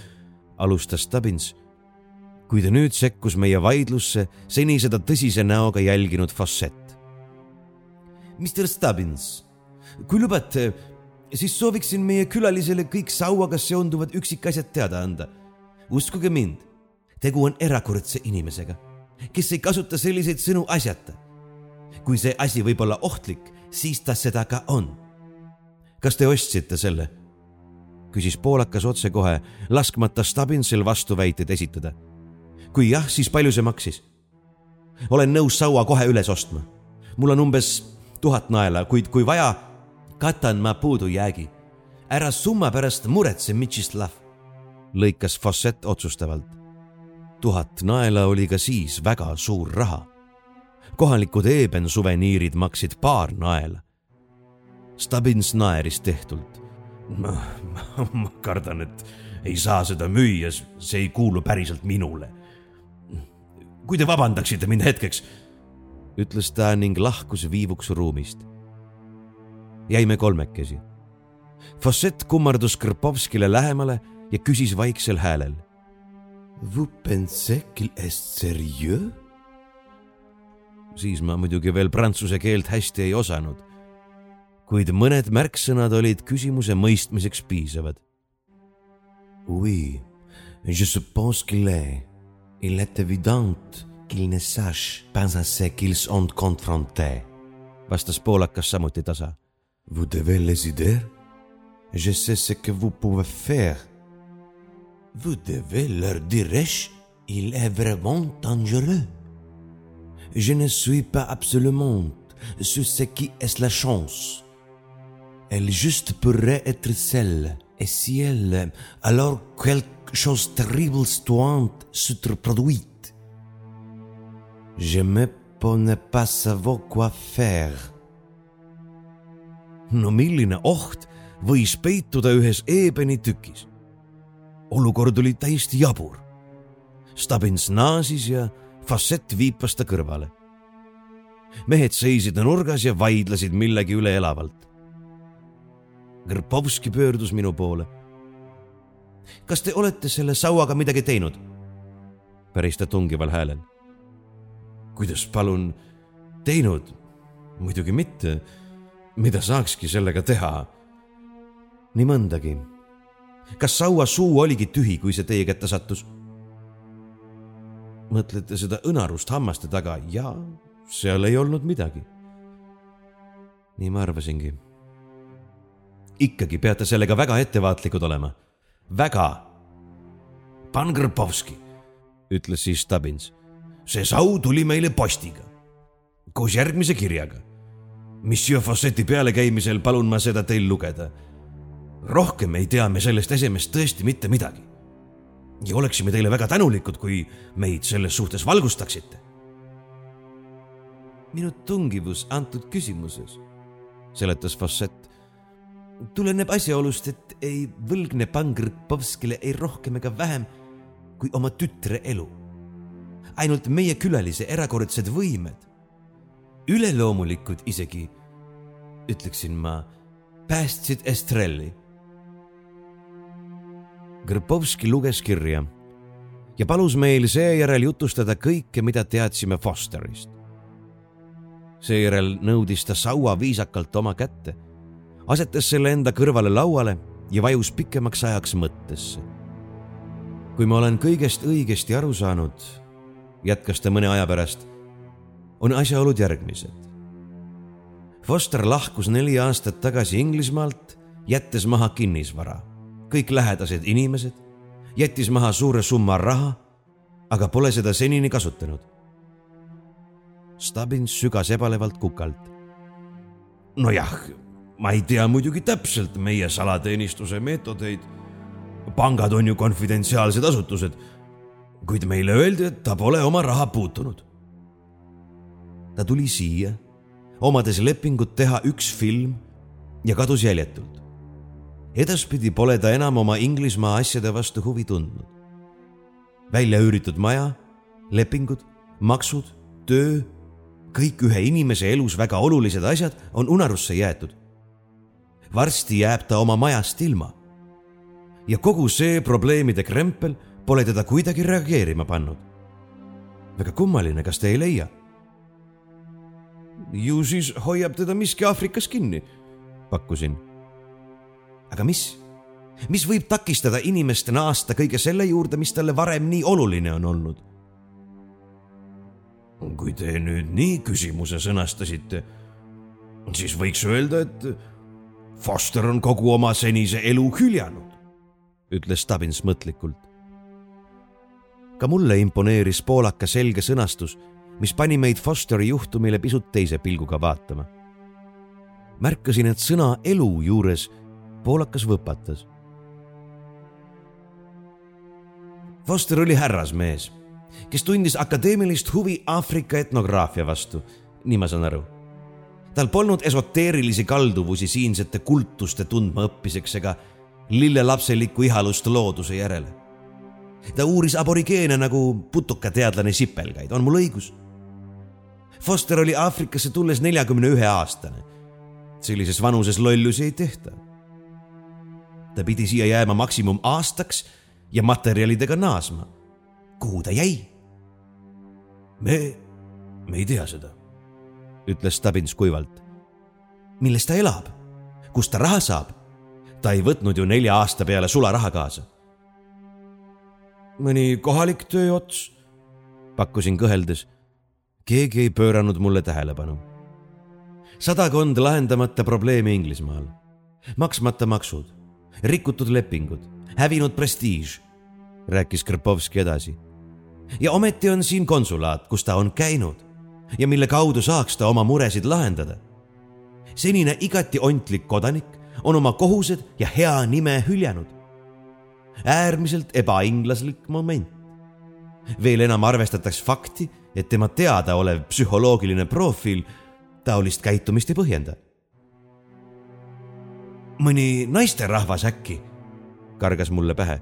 alustas Stubbins kuid nüüd sekkus meie vaidlusse seni seda tõsise näoga jälginud Fossett. Mr Stubbins, kui lubate, siis sooviksin meie külalisele kõik sauaga seonduvad üksikasjad teada anda. Uskuge mind, tegu on erakordse inimesega, kes ei kasuta selliseid sõnu asjata. kui see asi võib olla ohtlik, siis ta seda ka on. kas te ostsite selle? küsis poolakas otsekohe, laskmata Stubbinsil vastuväiteid esitada kui jah, siis palju see maksis? olen nõus saua kohe üles ostma. mul on umbes tuhat naela, kuid kui vaja, katan ma puudujäägi. ära summa pärast muretse, Mitšislav, lõikas Fossett otsustavalt. tuhat naela oli ka siis väga suur raha. kohalikud eeben suveniirid maksid paar naela. Stubbins naeris tehtult. ma, ma kardan, et ei saa seda müüa, see ei kuulu päriselt minule kui te vabandaksite mind hetkeks, ütles ta ning lahkus viivuks ruumist. jäime kolmekesi. Fossett kummardus Krpovskile lähemale ja küsis vaiksel häälel. Vous pensez qu'il est sérieux? siis ma muidugi veel prantsuse keelt hästi ei osanud, kuid mõned märksõnad olid küsimuse mõistmiseks piisavad. Oui, je suppose qu'il est Il est évident qu'ils ne sachent pas ce qu'ils sont confrontés, vastas poolakas samuti tasa. Vous devez les aider. Je sais ce que vous pouvez faire. Vous devez leur dire il est vraiment dangereux. Je ne suis pas absolument sur ce qui est la chance. Elle juste pourrait être celle, et si elle, alors quelque chose terrible soit s'être produite. Je me pole pas savoir quoi faire. no milline oht võis peituda ühes eebeni tükis? Olukord oli täiesti jabur. Stubbins naasis ja Fassett viipas ta kõrvale. mehed seisid nurgas ja vaidlesid millegi üle elavalt. Grpovski pöördus minu poole kas te olete selle sauaga midagi teinud? päris ta tungival häälel. kuidas palun teinud? muidugi mitte. mida saakski sellega teha? nii mõndagi. Kas saua suu oligi tühi, kui see teie kätte sattus? mõtlete seda õnarust hammaste taga? jaa, seal ei olnud midagi. nii ma arvasingi. ikkagi peate sellega väga ettevaatlikud olema väga. pan Krpovski, ütles siis Stubbins. see sau tuli meile postiga koos järgmise kirjaga. Monsieur Fawcetti pealekäimisel palun ma seda teil lugeda. Rohkem ei tea me sellest esemest tõesti mitte midagi. ja oleksime teile väga tänulikud, kui meid selles suhtes valgustaksite. minu tungivus antud küsimuses, seletas Fawcett, tuleneb asjaolust, et ei võlgne Pangrpovskile ei rohkem ega vähem kui oma tütre elu. ainult meie külalise erakordsed võimed üleloomulikud isegi, ütleksin ma, päästsid Estrelli. Grbovski luges kirja ja palus meil seejärel jutustada kõike, mida teadsime Fosterist. seejärel nõudis ta saua viisakalt oma kätte, asetas selle enda kõrvale lauale ja vajus pikemaks ajaks mõttesse. kui ma olen kõigest õigesti aru saanud, jätkas ta mõne aja pärast on asjaolud järgmised. Foster lahkus neli aastat tagasi Inglismaalt, jättes maha kinnisvara, kõik lähedased inimesed, jättis maha suure summa raha, aga pole seda senini kasutanud. Stubbins sügas ebalevalt kukalt. nojah, ma ei tea muidugi täpselt meie salateenistuse meetodeid. pangad on ju konfidentsiaalsed asutused, kuid meile öeldi, et ta pole oma raha puutunud ta tuli siia, omades lepingut teha üks film ja kadus jäljetult. Edaspidi pole ta enam oma Inglismaa asjade vastu huvi tundnud. välja üüritud maja, lepingud, maksud, töö, kõik ühe inimese elus väga olulised asjad on unarusse jäetud. varsti jääb ta oma majast ilma. ja kogu see probleemide krempel pole teda kuidagi reageerima pannud. väga kummaline, kas te ei leia? ju siis hoiab teda miski Aafrikas kinni, pakkusin. Aga mis, mis võib takistada inimest naasta kõige selle juurde, mis talle varem nii oluline on olnud? kui te nüüd nii küsimuse sõnastasite, siis võiks öelda, et Foster on kogu oma senise elu hüljanud, ütles Stubbins mõtlikult. ka mulle imponeeris poolaka selge sõnastus mis pani meid Fosteri juhtumile pisut teise pilguga vaatama. märkasin, et sõna elu juures poolakas võpatas. Foster oli härrasmees, kes tundis akadeemilist huvi Aafrika etnograafia vastu, nii ma saan aru. tal polnud esoteerilisi kalduvusi siinsete kultuste tundmaõppiseks ega lillelapselikku ihalust looduse järele ta uuris aborigeene nagu putukateadlane sipelgaid, on mul õigus? Foster oli Aafrikasse tulles neljakümne ühe aastane. sellises vanuses lollusi ei tehta. Ta pidi siia jääma maksimum aastaks ja materjalidega naasma. kuhu ta jäi? me, me ei tea seda, ütles Stubbins kuivalt. milles ta elab? kust ta raha saab? ta ei võtnud ju nelja aasta peale sularaha kaasa. mõni kohalik tööots, pakkusin kõheldes keegi ei pööranud mulle tähelepanu. sadakond lahendamata probleemi Inglismaal, maksmata maksud, rikutud lepingud, hävinud prestiiž, rääkis Krpovski edasi. ja ometi on siin konsulaat, kus ta on käinud ja mille kaudu saaks ta oma muresid lahendada. senine igati ontlik kodanik on oma kohused ja hea nime hüljanud. äärmiselt ebainglaslik moment. veel enam arvestatakse fakti et tema teadaolev psühholoogiline profiil taolist käitumist ei põhjenda. Mõni naisterahvas äkki, kargas mulle pähe.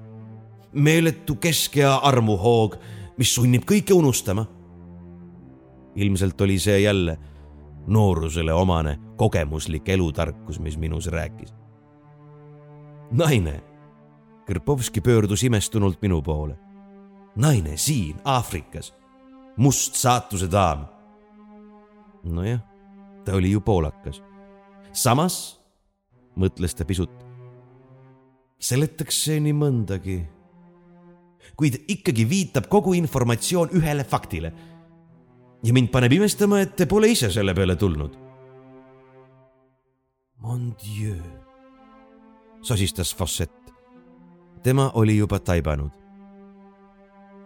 meeletu keskea armuhoog, mis sunnib kõike unustama. ilmselt oli see jälle noorusele omane kogemuslik elutarkus, mis minus rääkis. naine. Krpovski pöördus imestunult minu poole. naine siin Aafrikas must saatuse daam. nojah, ta oli ju poolakas. samas, mõtles ta pisut, seletaks see nii mõndagi. kuid ikkagi viitab kogu informatsioon ühele faktile. ja mind paneb imestama, et te pole ise selle peale tulnud. Mon Dieu, sosistas Fossett. tema oli juba taibanud.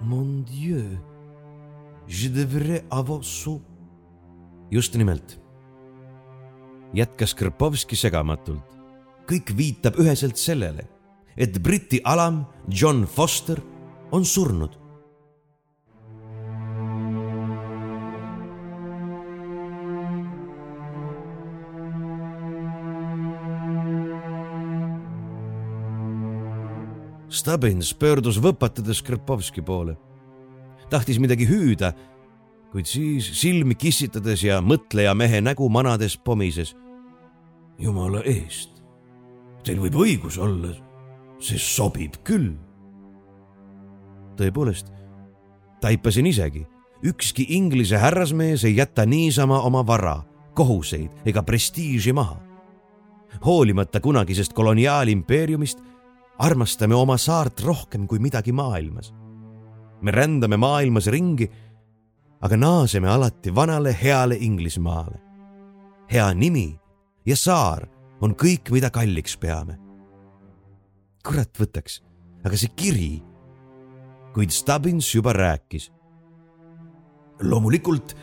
Mon Dieu Je devrais avoir su. just nimelt. jätkas Krpovski segamatult. Kõik viitab üheselt sellele, et Briti alam John Foster on surnud. Stubbins pöördus võpatades Krpovski poole. tahtis midagi hüüda kuid siis silmi kissitades ja mõtleja mehe nägu manades pomises. jumala eest, teil võib õigus olla, see sobib küll. tõepoolest, taipasin isegi, ükski Inglise härrasmees ei jäta niisama oma vara, kohuseid ega prestiiži maha. hoolimata kunagisest koloniaalimpeeriumist armastame oma saart rohkem kui midagi maailmas. me rändame maailmas ringi aga naaseme alati vanale heale Inglismaale. hea nimi ja saar on kõik, mida kalliks peame. kurat võtaks, aga see kiri. kuid Stubbins juba rääkis. loomulikult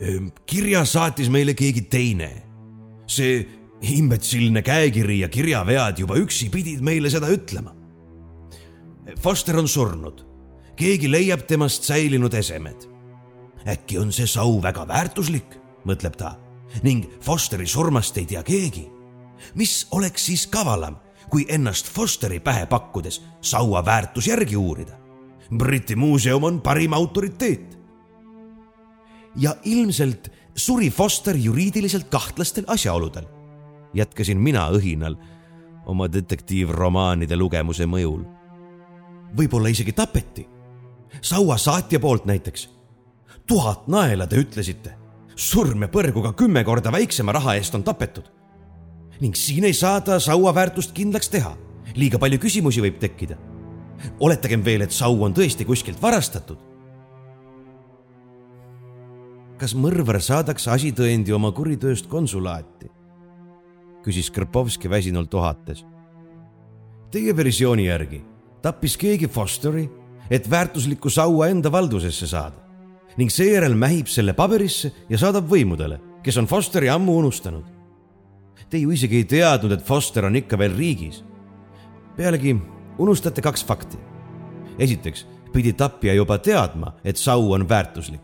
ehm, kirja saatis meile keegi teine. see imbetsilne käekiri ja kirjavead juba üksi pidid meile seda ütlema. Foster on surnud, keegi leiab temast säilinud esemed äkki on see sau väga väärtuslik, mõtleb ta ning Fosteri surmast ei tea keegi. Mis oleks siis kavalam, kui ennast Fosteri pähe pakkudes saua väärtus järgi uurida? Briti muuseum on parim autoriteet. ja ilmselt suri Foster juriidiliselt kahtlastel asjaoludel, jätkasin mina õhinal oma detektiivromaanide lugemuse mõjul. võib-olla isegi tapeti, saua saatja poolt näiteks tuhat naela, te ütlesite. surm ja põrguga kümme korda väiksema raha eest on tapetud. Ning siin ei saa ta saua väärtust kindlaks teha. liiga palju küsimusi võib tekkida. oletagem veel, et sau on tõesti kuskilt varastatud. kas mõrvar saadakse asitõendi oma kuritööst konsulaati? küsis Krpovski väsinult ohates. Teie versiooni järgi tappis keegi Fosteri, et väärtuslikku saua enda valdusesse saada ning seejärel mähib selle paberisse ja saadab võimudele, kes on Fosteri ammu unustanud. Te ju isegi ei teadnud, et Foster on ikka veel riigis. pealegi unustate kaks fakti. esiteks pidi tapja juba teadma, et sau on väärtuslik.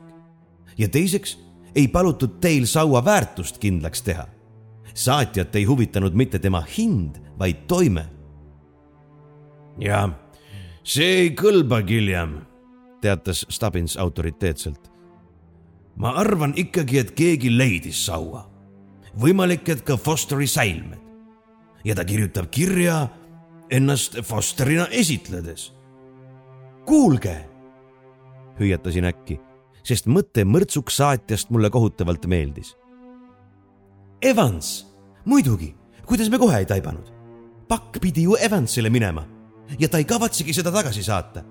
ja teiseks ei palutud teil saua väärtust kindlaks teha. saatjat ei huvitanud mitte tema hind, vaid toime. ja see ei kõlba, Gilliam teatas Stubbins autoriteetselt. ma arvan ikkagi, et keegi leidis saua. Võimalik, et ka Fosteri säilmed. ja ta kirjutab kirja ennast Fosterina esitledes. kuulge, hüüatasin äkki, sest mõte mõrtsuks saatjast mulle kohutavalt meeldis. Evans, muidugi, kuidas me kohe ei taibanud? pakk pidi ju Evansile minema ja ta ei kavatsegi seda tagasi saata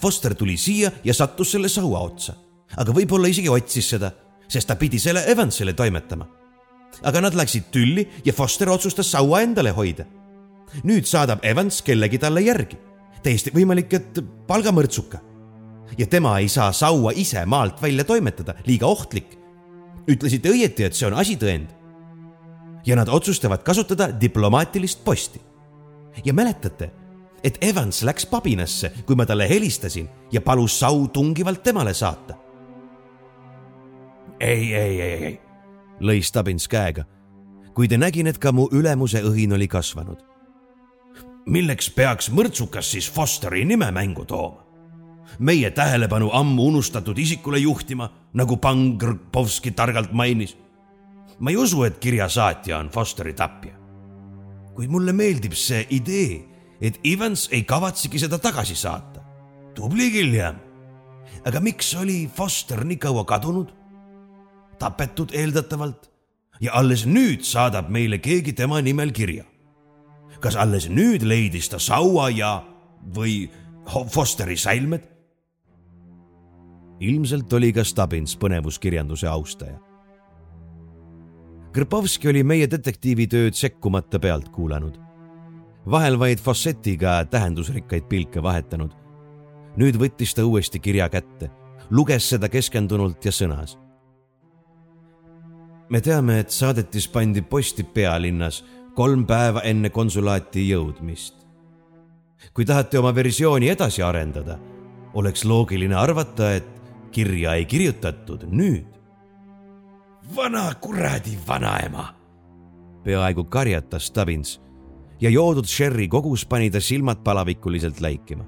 Foster tuli siia ja sattus selle saua otsa, aga võib-olla isegi otsis seda, sest ta pidi selle Evansile toimetama. Aga nad läksid tülli ja Foster otsustas saua endale hoida. nüüd saadab Evans kellegi talle järgi. täiesti võimalik, et palgamõrtsuka. ja tema ei saa saua ise maalt välja toimetada, liiga ohtlik. ütlesite õieti, et see on asitõend. ja nad otsustavad kasutada diplomaatilist posti. ja mäletate et Evans läks pabinasse, kui ma talle helistasin ja palus sau tungivalt temale saata. ei, ei, ei, ei, lõi Stubbins käega, kuid nägin, et ka mu ülemuse õhin oli kasvanud. milleks peaks mõrtsukas siis Fosteri nime mängu tooma? meie tähelepanu ammu unustatud isikule juhtima, nagu Pangrpovski targalt mainis. ma ei usu, et kirja saatja on Fosteri tapja. kuid mulle meeldib see idee et Evans ei kavatsegi seda tagasi saata. tubli, Gilliam. aga miks oli Foster nii kaua kadunud? Tapetud eeldatavalt ja alles nüüd saadab meile keegi tema nimel kirja. kas alles nüüd leidis ta saua ja, või Fosteri säilmed? ilmselt oli ka Stubbins põnevuskirjanduse austaja. Krpovski oli meie detektiivitööd sekkumata pealt kuulanud vahel vaid fossetiga tähendusrikkaid pilke vahetanud. nüüd võttis ta uuesti kirja kätte, luges seda keskendunult ja sõnas. Me teame, et saadetis pandi posti pealinnas kolm päeva enne konsulaati jõudmist. kui tahate oma versiooni edasi arendada, oleks loogiline arvata, et kirja ei kirjutatud nüüd. vana kuradi vanaema, peaaegu karjatas Stubbins ja joodud Sherry kogus pani ta silmad palavikuliselt läikima.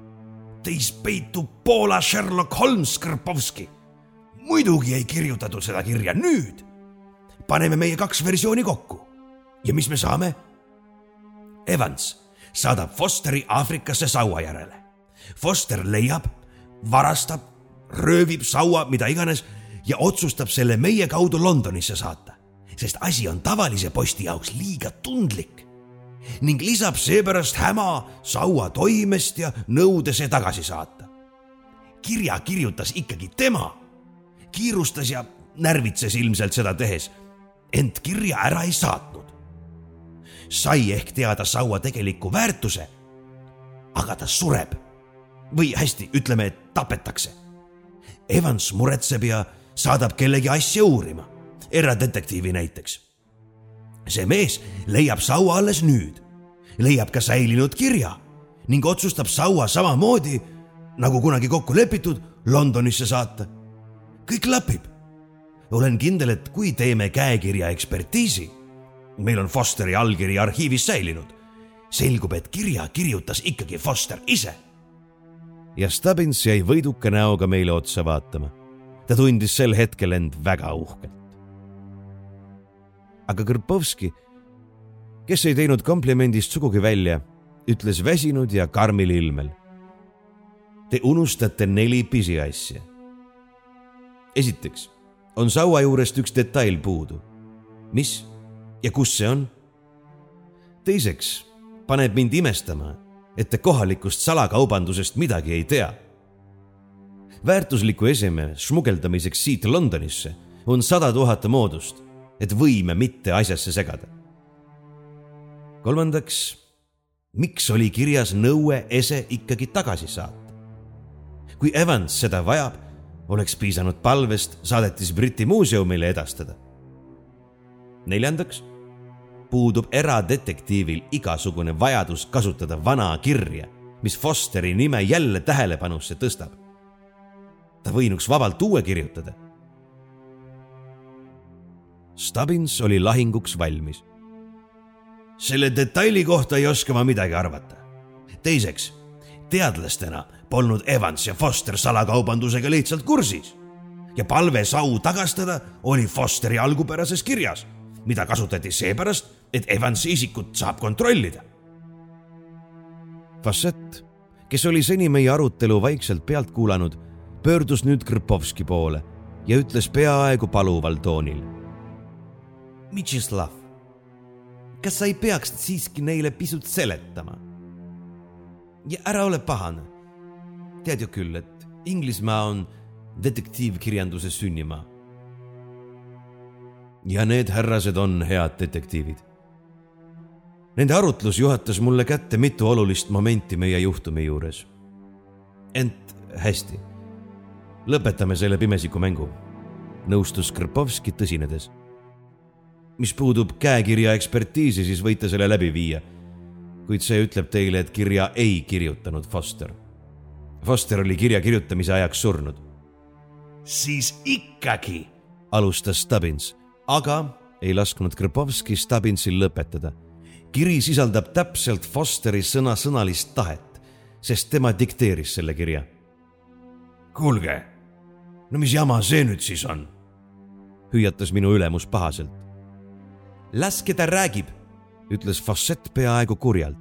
Teis peitub Poola Sherlock Holmes Krpovski. muidugi ei kirjutatud seda kirja nüüd. Paneme meie kaks versiooni kokku ja mis me saame? Evans saadab Fosteri Aafrikasse saua järele. Foster leiab, varastab, röövib saua, mida iganes ja otsustab selle meie kaudu Londonisse saata, sest asi on tavalise posti jaoks liiga tundlik ning lisab seepärast häma saua toimest ja nõude see tagasi saata. kirja kirjutas ikkagi tema, kiirustas ja närvitses ilmselt seda tehes, ent kirja ära ei saatnud. sai ehk teada saua tegeliku väärtuse. aga ta sureb või hästi, ütleme, et tapetakse. Evans muretseb ja saadab kellegi asja uurima, eradetektiivi näiteks see mees leiab saua alles nüüd, leiab ka säilinud kirja ning otsustab saua samamoodi nagu kunagi kokku lepitud Londonisse saata. kõik klapib. Olen kindel, et kui teeme käekirja ekspertiisi, meil on Fosteri allkiri arhiivis säilinud, selgub, et kirja kirjutas ikkagi Foster ise. ja Stubbins jäi võiduka näoga meile otsa vaatama. ta tundis sel hetkel end väga uhkelt aga Kõrpovski, kes ei teinud komplimendist sugugi välja, ütles väsinud ja karmil ilmel. Te unustate neli pisiasja. esiteks on saua juurest üks detail puudu. mis ja kus see on? teiseks paneb mind imestama, et te kohalikust salakaubandusest midagi ei tea. väärtusliku eseme smugeldamiseks siit Londonisse on sada tuhat moodust et võime mitte asjasse segada. kolmandaks, miks oli kirjas nõue ese ikkagi tagasi saata? kui Evans seda vajab, oleks piisanud palvest saadetis Briti muuseumile edastada. neljandaks, puudub eradetektiivil igasugune vajadus kasutada vana kirja, mis Fosteri nime jälle tähelepanusse tõstab. ta võinuks vabalt uue kirjutada Stubbins oli lahinguks valmis. selle detaili kohta ei oska ma midagi arvata. teiseks, teadlastena polnud Evans ja Foster salakaubandusega lihtsalt kursis ja palve sau tagastada oli Fosteri algupärases kirjas, mida kasutati seepärast, et Evansi isikut saab kontrollida. Fassett, kes oli seni meie arutelu vaikselt pealt kuulanud, pöördus nüüd Krpovski poole ja ütles peaaegu paluval toonil Mitšislav, kas sa ei peaks siiski neile pisut seletama? ja ära ole pahane. Tead ju küll, et Inglismaa on detektiivkirjanduse sünnimaa. ja need härrased on head detektiivid. Nende arutlus juhatas mulle kätte mitu olulist momenti meie juhtumi juures. ent hästi, lõpetame selle pimesiku mängu, nõustus Krpovski tõsinedes mis puudub käekirja ekspertiisi, siis võite selle läbi viia. kuid see ütleb teile, et kirja ei kirjutanud Foster. Foster oli kirja kirjutamise ajaks surnud. siis ikkagi, alustas Stubbins, aga ei lasknud Krpovski Stubbinsil lõpetada. kiri sisaldab täpselt Fosteri sõnasõnalist tahet, sest tema dikteeris selle kirja. kuulge, no mis jama see nüüd siis on? hüüatas minu ülemus pahaselt laske ta räägib, ütles Fossett peaaegu kurjalt.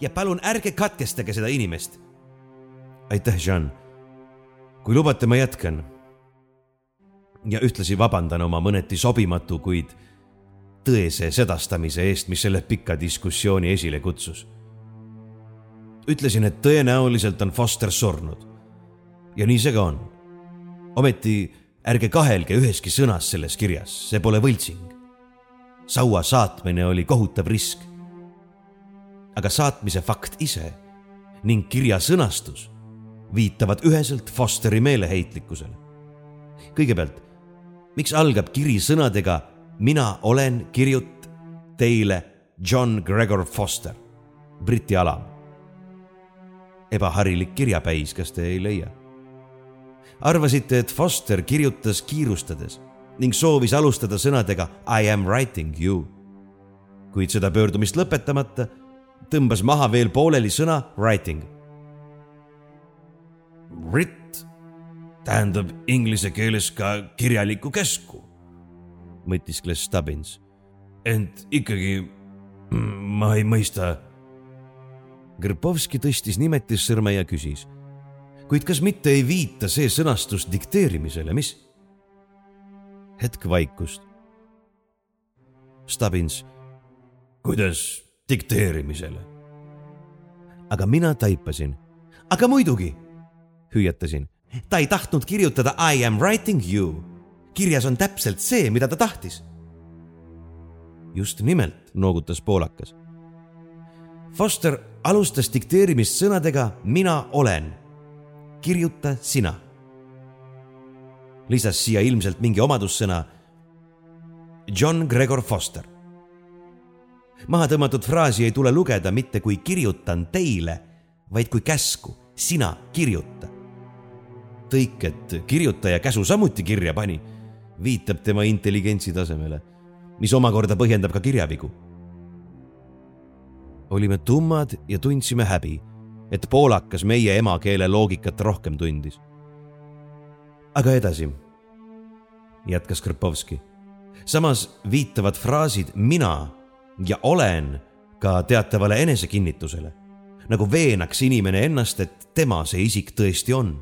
ja palun ärge katkestage seda inimest. Aitäh, Jean. kui lubate, ma jätkan. ja ühtlasi vabandan oma mõneti sobimatu, kuid tõese sedastamise eest, mis selle pika diskussiooni esile kutsus. ütlesin, et tõenäoliselt on Foster surnud. ja nii see ka on. ometi ärge kahelge üheski sõnas selles kirjas, see pole võltsing saua saatmine oli kohutav risk. aga saatmise fakt ise ning kirja sõnastus viitavad üheselt Fosteri meeleheitlikkusele. kõigepealt, miks algab kiri sõnadega mina olen kirjut teile John Gregor Foster, Briti alam. ebaharilik kirjapäis, kas te ei leia? arvasite, et Foster kirjutas kiirustades ning soovis alustada sõnadega I am writing you. kuid seda pöördumist lõpetamata tõmbas maha veel pooleli sõna writing. Writ tähendab inglise keeles ka kirjalikku käsku, mõtiskles Stubbins. ent ikkagi ma ei mõista. Grpovski tõstis nimetissõrme ja küsis. kuid kas mitte ei viita see sõnastus dikteerimisele, mis? hetk vaikust. Stubbins. kuidas dikteerimisele? aga mina taipasin. aga muidugi, hüüatasin. ta ei tahtnud kirjutada I am writing you. kirjas on täpselt see, mida ta tahtis just nimelt, noogutas poolakas. Foster alustas dikteerimist sõnadega mina olen. kirjuta sina. lisas siia ilmselt mingi omadussõna. John Gregor Foster. maha tõmmatud fraasi ei tule lugeda mitte kui kirjutan teile, vaid kui käsku, sina kirjuta. Tõik, et kirjutaja käsu samuti kirja pani, viitab tema intelligentsi tasemele mis omakorda põhjendab ka kirjavigu. olime tummad ja tundsime häbi, et poolakas meie emakeele loogikat rohkem tundis. aga edasi, jätkas Krpovski. samas viitavad fraasid mina ja olen ka teatavale enesekinnitusele, nagu veenaks inimene ennast, et tema see isik tõesti on.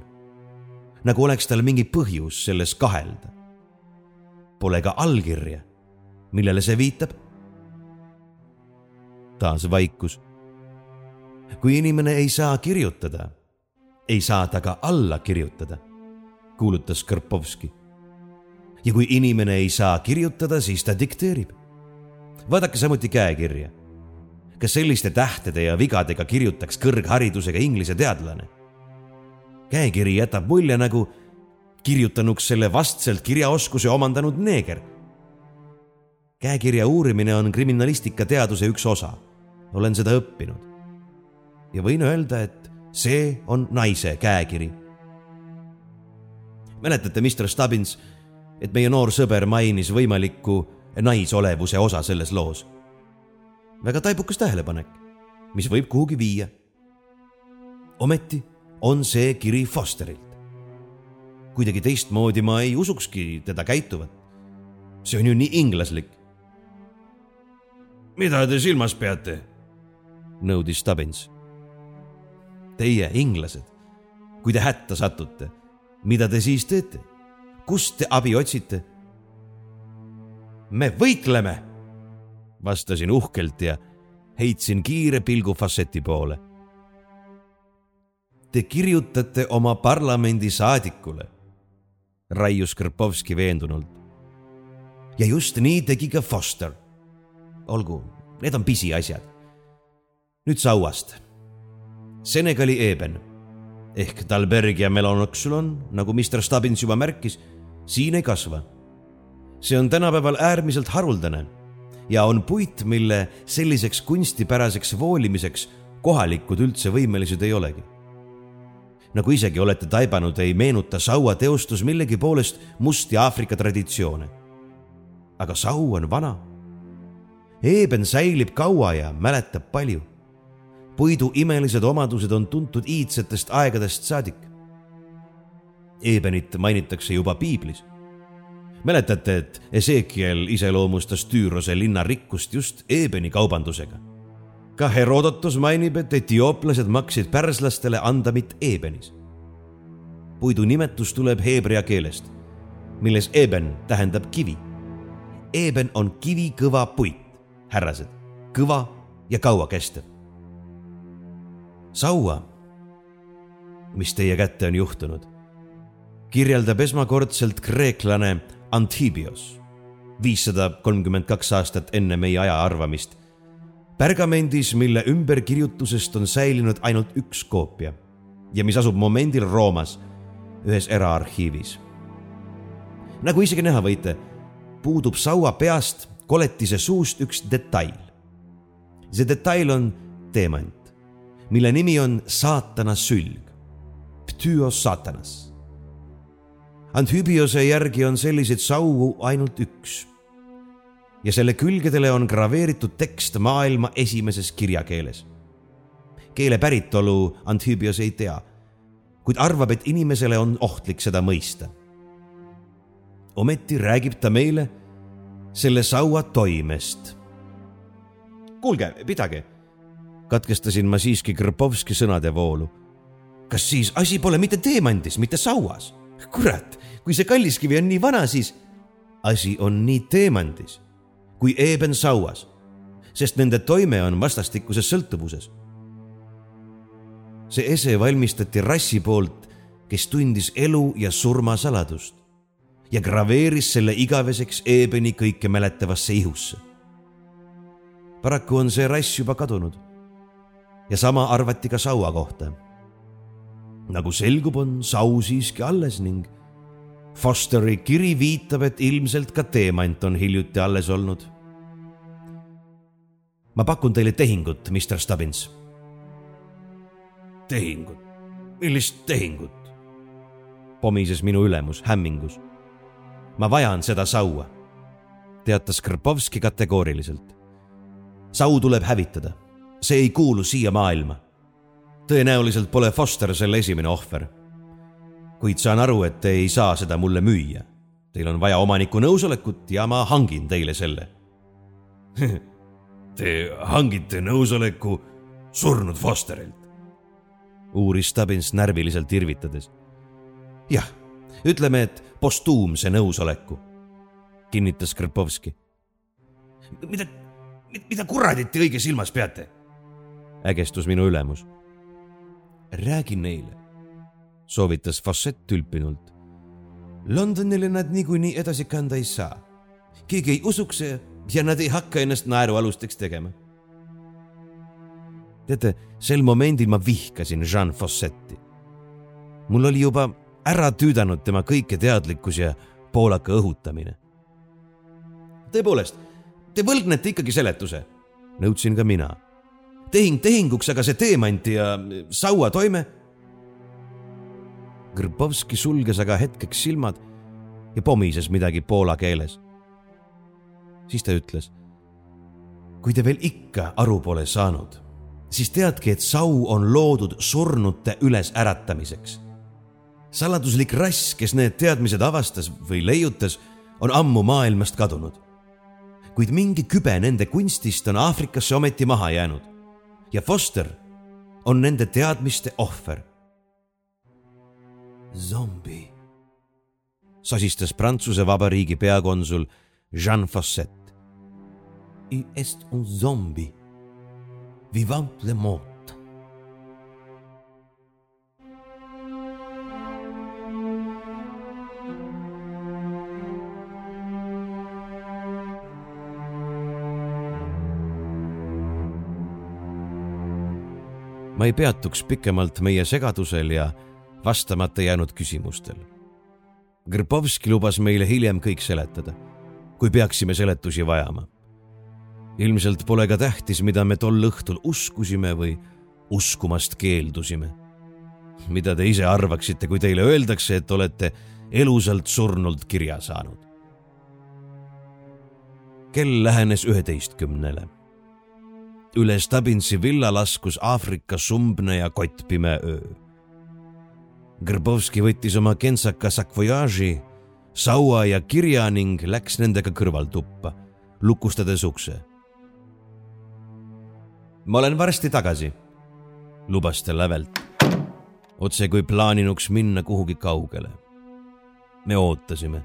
Nagu oleks tal mingi põhjus selles kahelda. Pole ka allkirja millele see viitab? taas vaikus. kui inimene ei saa kirjutada, ei saa ta ka alla kirjutada, kuulutas Karpovski. ja kui inimene ei saa kirjutada, siis ta dikteerib. vaadake samuti käekirja. kas selliste tähtede ja vigadega kirjutaks kõrgharidusega inglise teadlane? Käekiri jätab mulje nagu kirjutanuks selle vastselt kirjaoskuse omandanud neeger käekirja uurimine on kriminalistikateaduse üks osa. olen seda õppinud. ja võin öelda, et see on naise käekiri. mäletate, Mr Stubbins, et meie noor sõber mainis võimalikku naisolevuse osa selles loos? väga taibukas tähelepanek, mis võib kuhugi viia. ometi on see kiri Fosterilt. kuidagi teistmoodi ma ei usukski teda käituvat. see on ju nii inglaslik mida te silmas peate? nõudis Stubbins. Teie, inglased, kui te hätta satute, mida te siis teete? kust te abi otsite? me võitleme, vastasin uhkelt ja heitsin kiire pilgu Fasseti poole. Te kirjutate oma parlamendisaadikule, raius Krpovski veendunult. ja just nii tegi ka Foster olgu, need on pisiasjad. nüüd sauast. Senegali eeben ehk Dalbergia melanoxylon, nagu Mr Stubbins juba märkis, siin ei kasva. see on tänapäeval äärmiselt haruldane ja on puit, mille selliseks kunstipäraseks voolimiseks kohalikud üldse võimelised ei olegi. Nagu isegi olete taibanud, ei meenuta saua teostus millegi poolest musti Aafrika traditsioone. aga sau on vana Eeben säilib kaua ja mäletab palju. puidu imelised omadused on tuntud iidsetest aegadest saadik. Ebenit mainitakse juba piiblis. mäletate, et Ezekiel iseloomustas Tüürose linna rikkust just Eebeni kaubandusega. Ka Herodotos mainib, et etiooplased maksid pärslastele andamit Ebenis. puidu nimetus tuleb heebrea keelest, milles Eben tähendab kivi. Eben on kivikõva puit härrased, kõva ja kauakestev. saua, mis teie kätte on juhtunud, kirjeldab esmakordselt kreeklane Antibios, viissada kolmkümmend kaks aastat enne meie aja arvamist. Pergamendis, mille ümberkirjutusest on säilinud ainult üks koopia ja mis asub momendil Roomas ühes eraarhiivis. nagu isegi näha võite puudub saua peast koletise suust üks detail. see detail on teemant, mille nimi on saatana sülg, ptüos satanas. Anthübiose järgi on selliseid saugu ainult üks. Ja selle külgedele on graveeritud tekst maailma esimeses kirjakeeles. keele päritolu Anthübios ei tea, kuid arvab, et inimesele on ohtlik seda mõista ometi räägib ta meile selle saua toimest. kuulge, pidage, katkestasin ma siiski Krpovski sõnade voolu. kas siis asi pole mitte teemandis, mitte sauas? kurat, kui see kalliskivi on nii vana, siis asi on nii teemandis kui eeben sauas, sest nende toime on vastastikuses sõltuvuses. see ese valmistati rassi poolt, kes tundis elu ja surma saladust ja graveeris selle igaveseks eebeni kõike mäletavasse ihusse. paraku on see rass juba kadunud. ja sama arvati ka saua kohta. nagu selgub, on sau siiski alles ning Fosteri kiri viitab, et ilmselt ka teemant on hiljuti alles olnud. Ma pakun teile tehingut, Mr Stubbins. tehingut? millist tehingut? pomises minu ülemus hämmingus ma vajan seda saua, teatas Krpovski kategooriliselt. sau tuleb hävitada, see ei kuulu siia maailma. tõenäoliselt pole Foster selle esimene ohver. kuid saan aru, et te ei saa seda mulle müüa. Teil on vaja omaniku nõusolekut ja ma hangin teile selle Te hangite nõusoleku surnud Fosterilt? uuris Stubbins närviliselt irvitades. jah ütleme, et postuumse nõusoleku, kinnitas Krpovski. mida, mida kuradit te õige silmas peate? ägestus minu ülemus. räägi neile, soovitas Fossett tülpinult. Londonile nad niikuinii edasi kanda ei saa. keegi ei usuks ja nad ei hakka ennast naerualusteks tegema. teate, sel momendil ma vihkasin Jean Fossetti. mul oli juba ära tüüdanud tema kõiketeadlikkus ja poolaka õhutamine. tõepoolest, te võlgnete ikkagi seletuse, nõudsin ka mina. tehing tehinguks, aga see teemant ja sauatoime. Grbovski sulges aga hetkeks silmad ja pomises midagi poola keeles. Siis ta ütles. kui te veel ikka aru pole saanud, siis teadke, et sau on loodud surnute ülesäratamiseks saladuslik rass, kes need teadmised avastas või leiutas, on ammu maailmast kadunud. kuid mingi kübe nende kunstist on Aafrikasse ometi maha jäänud ja Foster on nende teadmiste ohver. zombi, sosistas Prantsuse Vabariigi peakonsul Jean Fosset. Il est un zombie, vivant le mort. ma ei peatuks pikemalt meie segadusel ja vastamata jäänud küsimustel. Grbovski lubas meile hiljem kõik seletada, kui peaksime seletusi vajama. ilmselt pole ka tähtis, mida me tol õhtul uskusime või uskumast keeldusime. mida te ise arvaksite, kui teile öeldakse, et olete elusalt surnult kirja saanud? kell lähenes üheteistkümnele üle Stabinsi villa laskus Aafrika sumbne ja kottpime öö. Grbovski võttis oma kentsaka sakvojaaži, saua ja kirja ning läks nendega kõrvaltuppa, lukustades ukse. ma olen varsti tagasi, lubas ta lävelt, otse kui plaaninuks minna kuhugi kaugele. me ootasime.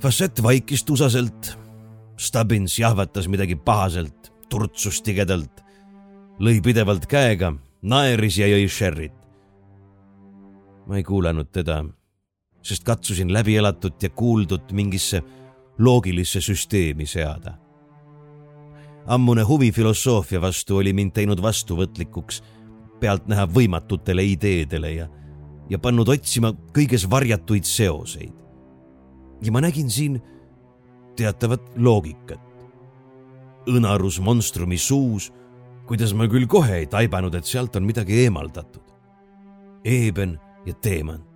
Fassett vaikis tusaselt Stubbins jahvatas midagi pahaselt, turtsus tigedalt, lõi pidevalt käega, naeris ja jõi sherry't. ma ei kuulanud teda, sest katsusin läbielatut ja kuuldut mingisse loogilisse süsteemi seada. ammune huvi filosoofia vastu oli mind teinud vastuvõtlikuks pealtnäha võimatutele ideedele ja, ja pannud otsima kõiges varjatuid seoseid. ja ma nägin siin teatavat loogikat. õnarus monstrumi suus, kuidas ma küll kohe ei taibanud, et sealt on midagi eemaldatud. eeben ja teemant.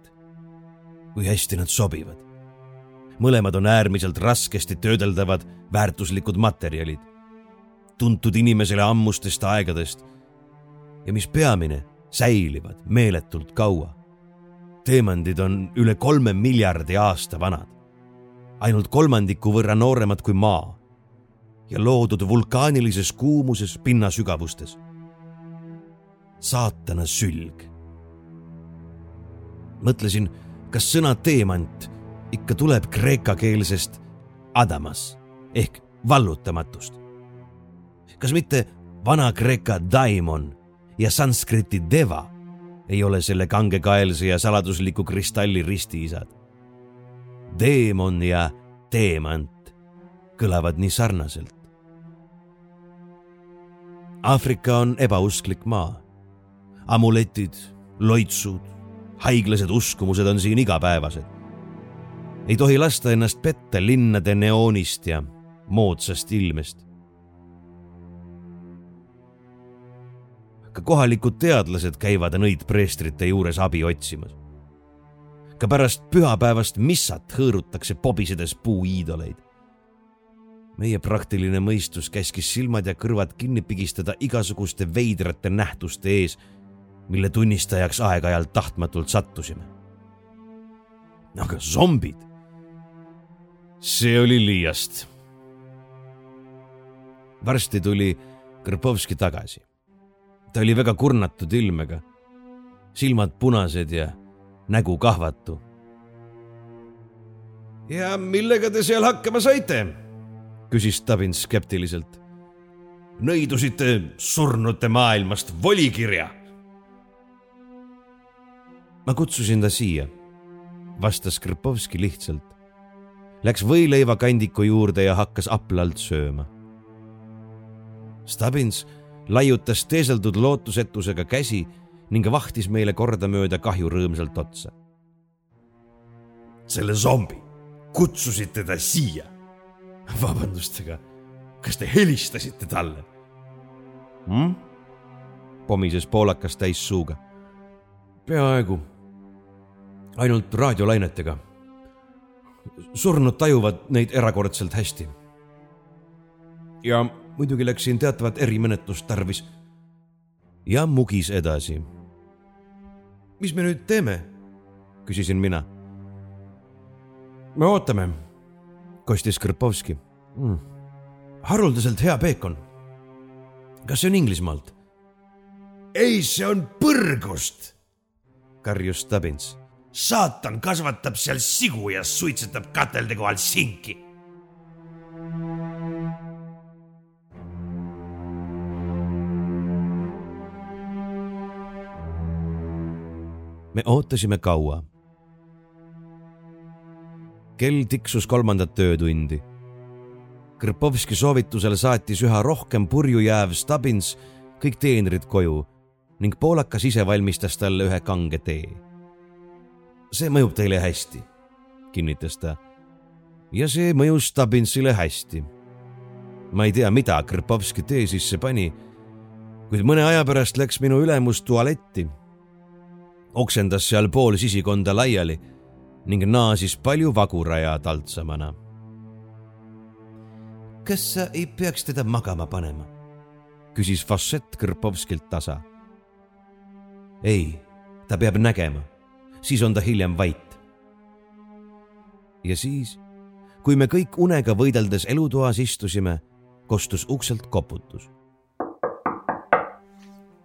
Kui hästi nad sobivad. mõlemad on äärmiselt raskesti töödeldavad väärtuslikud materjalid, tuntud inimesele ammustest aegadest. ja mis peamine, säilivad meeletult kaua. teemandid on üle kolme miljardi aasta vanad ainult kolmandiku võrra nooremad kui Maa ja loodud vulkaanilises kuumuses pinnasügavustes. saatana sülg. mõtlesin, kas sõna teemant ikka tuleb kreekakeelsest adamas ehk vallutamatust. kas mitte Vana-Kreeka daimon ja sanskriti deva ei ole selle kangekaelse ja saladusliku kristalli ristiisad teemon ja teemant kõlavad nii sarnaselt. Aafrika on ebausklik maa. amuletid, loitsud, haiglased uskumused on siin igapäevased. ei tohi lasta ennast petta linnade neoonist ja moodsast ilmest. ka kohalikud teadlased käivad nõidpreestrite juures abi otsimas ka pärast pühapäevast missat hõõrutakse pobisedes puuiidoleid. meie praktiline mõistus käskis silmad ja kõrvad kinni pigistada igasuguste veidrate nähtuste ees, mille tunnistajaks aeg-ajalt tahtmatult sattusime. aga zombid? see oli liiast. varsti tuli Krpovski tagasi. ta oli väga kurnatud ilmega, silmad punased ja nägu kahvatu. ja millega te seal hakkama saite? küsis Tabin skeptiliselt. nõidusite surnute maailmast volikirja. Ma kutsusin ta siia, vastas Krpovski lihtsalt. Läks võileivakandiku juurde ja hakkas aplalt sööma. Stabins laiutas teeseldud lootusetusega käsi ning vahtis meile kordamööda kahju rõõmsalt otsa. selle zombi, kutsusite ta siia? vabandust, aga kas te helistasite talle hmm?? pomises poolakas täis suuga. peaaegu, ainult raadiolainetega. surnud tajuvad neid erakordselt hästi. ja muidugi läks siin teatavat erimenetlust tarvis. ja mugis edasi mis me nüüd teeme? küsisin mina. me ootame, kostis Krpovski mm.. haruldaselt hea peekon. kas see on Inglismaalt? ei, see on põrgust, karjus Stubbins. Saatan kasvatab seal sigu ja suitsetab katelde kohal sinki me ootasime kaua. kell tiksus kolmandat öötundi. Krpovski soovitusel saatis üha rohkem purju jääv Stubbins kõik teenrid koju ning poolakas ise valmistas talle ühe kange tee. See mõjub teile hästi, kinnitas ta. ja see mõjus Stubbinsile hästi. ma ei tea, mida Krpovski tee sisse pani, kuid mõne aja pärast läks minu ülemus tualetti oksendas seal pool sisikonda laiali ning naasis palju vaguraja taltsamana. kas sa ei peaks teda magama panema? küsis Fossett Kõrpovskilt tasa. ei, ta peab nägema, siis on ta hiljem vait. ja siis, kui me kõik unega võideldes elutoas istusime, kostus ukselt koputus.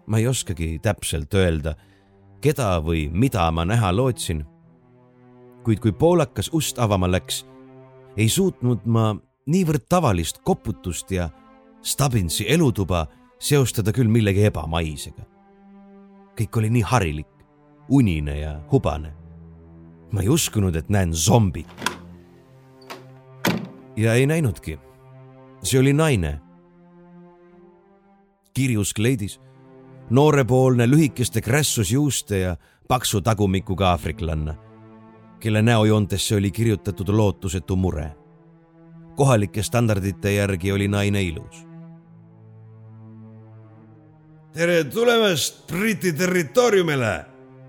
ma ei oskagi täpselt öelda keda või mida ma näha lootsin. kuid kui poolakas ust avama läks, ei suutnud ma niivõrd tavalist koputust ja Stubbinsi elutuba seostada küll millegi ebamaisega. kõik oli nii harilik, unine ja hubane. ma ei uskunud, et näen zombit. ja ei näinudki. see oli naine. kirjus kleidis noorepoolne lühikeste krässusjuuste ja paksu tagumikuga aafriklanna. kelle näojoontesse oli kirjutatud lootusetu mure. kohalike standardite järgi oli naine ilus. tere tulemast Briti territooriumile,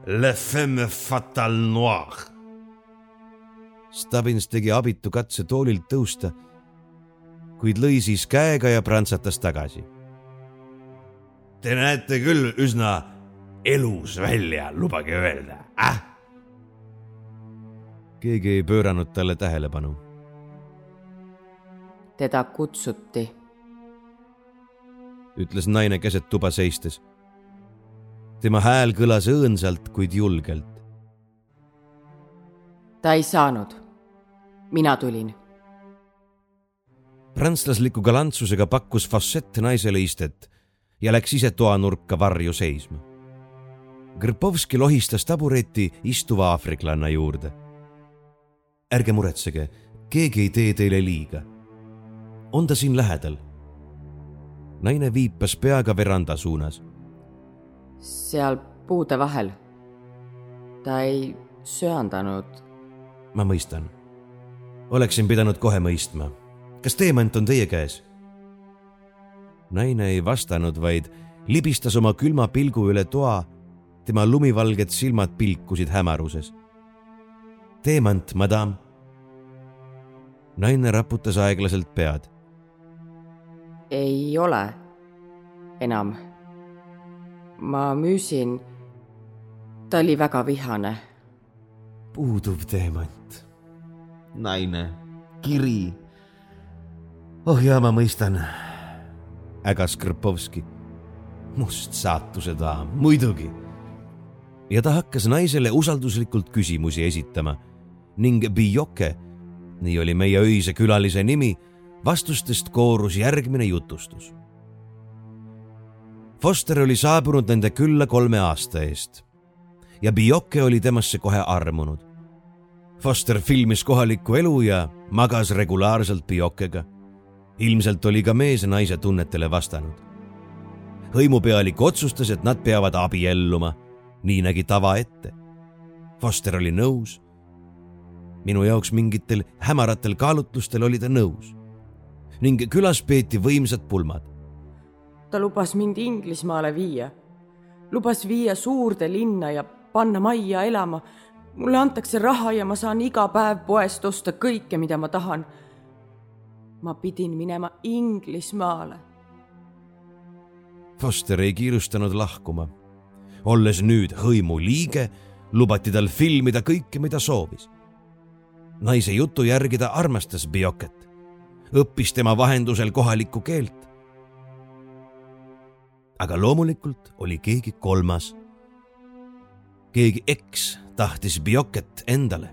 Le femme fatal noir. Stubbins tegi abitu katse toolilt tõusta, kuid lõi siis käega ja prantsatas tagasi. Te näete küll üsna elus välja, lubage öelda äh?. keegi ei pööranud talle tähelepanu. teda kutsuti, ütles naine keset tuba seistes. Tema hääl kõlas õõnsalt, kuid julgelt. ta ei saanud. mina tulin. prantslasliku galantsusega pakkus Fossett naisele istet ja läks ise toanurka varju seisma Grpovski lohistas tabureti istuva aafriklanna juurde. ärge muretsege, keegi ei tee teile liiga. on ta siin lähedal? naine viipas peaga veranda suunas. Seal puude vahel. ta ei söandanud. ma mõistan. oleksin pidanud kohe mõistma. kas teemant on teie käes? naine ei vastanud, vaid libistas oma külma pilgu üle toa tema lumivalged silmad pilkusid hämaruses. teemant, madam. naine raputas aeglaselt pead. ei ole enam. Ma müüsin. ta oli väga vihane. puuduv teemant. naine, kiri. oh jaa, ma mõistan, ägas Krpovski must saatuse daam, muidugi ja ta hakkas naisele usalduslikult küsimusi esitama ning Bijoke, nii oli meie öise külalise nimi, vastustest koorus järgmine jutustus. Foster oli saabunud nende külla kolme aasta eest ja Bijoke oli temasse kohe armunud. Foster filmis kohalikku elu ja magas regulaarselt Bijokega. ilmselt oli ka mees naise tunnetele vastanud. hõimupealik otsustas, et nad peavad abielluma nii nägi tava ette. Foster oli nõus. minu jaoks mingitel hämaratel kaalutlustel oli ta nõus ning külas peeti võimsad pulmad. Ta lubas mind Inglismaale viia, lubas viia suurde linna ja panna majja elama. mulle antakse raha ja ma saan iga päev poest osta kõike, mida ma tahan. ma pidin minema Inglismaale. Foster ei kiirustanud lahkuma olles nüüd hõimu liige, lubati tal filmida kõike, mida soovis. naise jutu järgi ta armastas Bioket, õppis tema vahendusel kohalikku keelt. Aga loomulikult oli keegi kolmas. keegi eks tahtis Bioket endale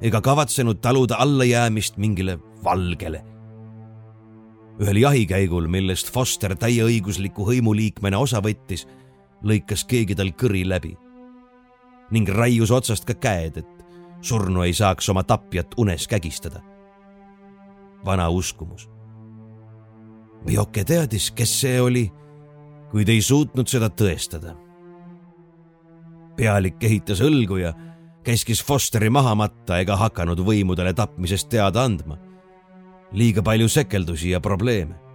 ega kavatsenud taluda allajäämist mingile valgele ühel jahikäigul, millest Foster täieõigusliku hõimuliikmena osa võttis lõikas keegi tal kõri läbi ning raius otsast ka käed, et surnu ei saaks oma tapjat unes kägistada. vana uskumus. Bioke teadis, kes see oli, kuid ei suutnud seda tõestada. pealik ehitas õlgu ja käskis Fosteri maha matta ega hakanud võimudele tapmisest teada andma. liiga palju sekeldusi ja probleeme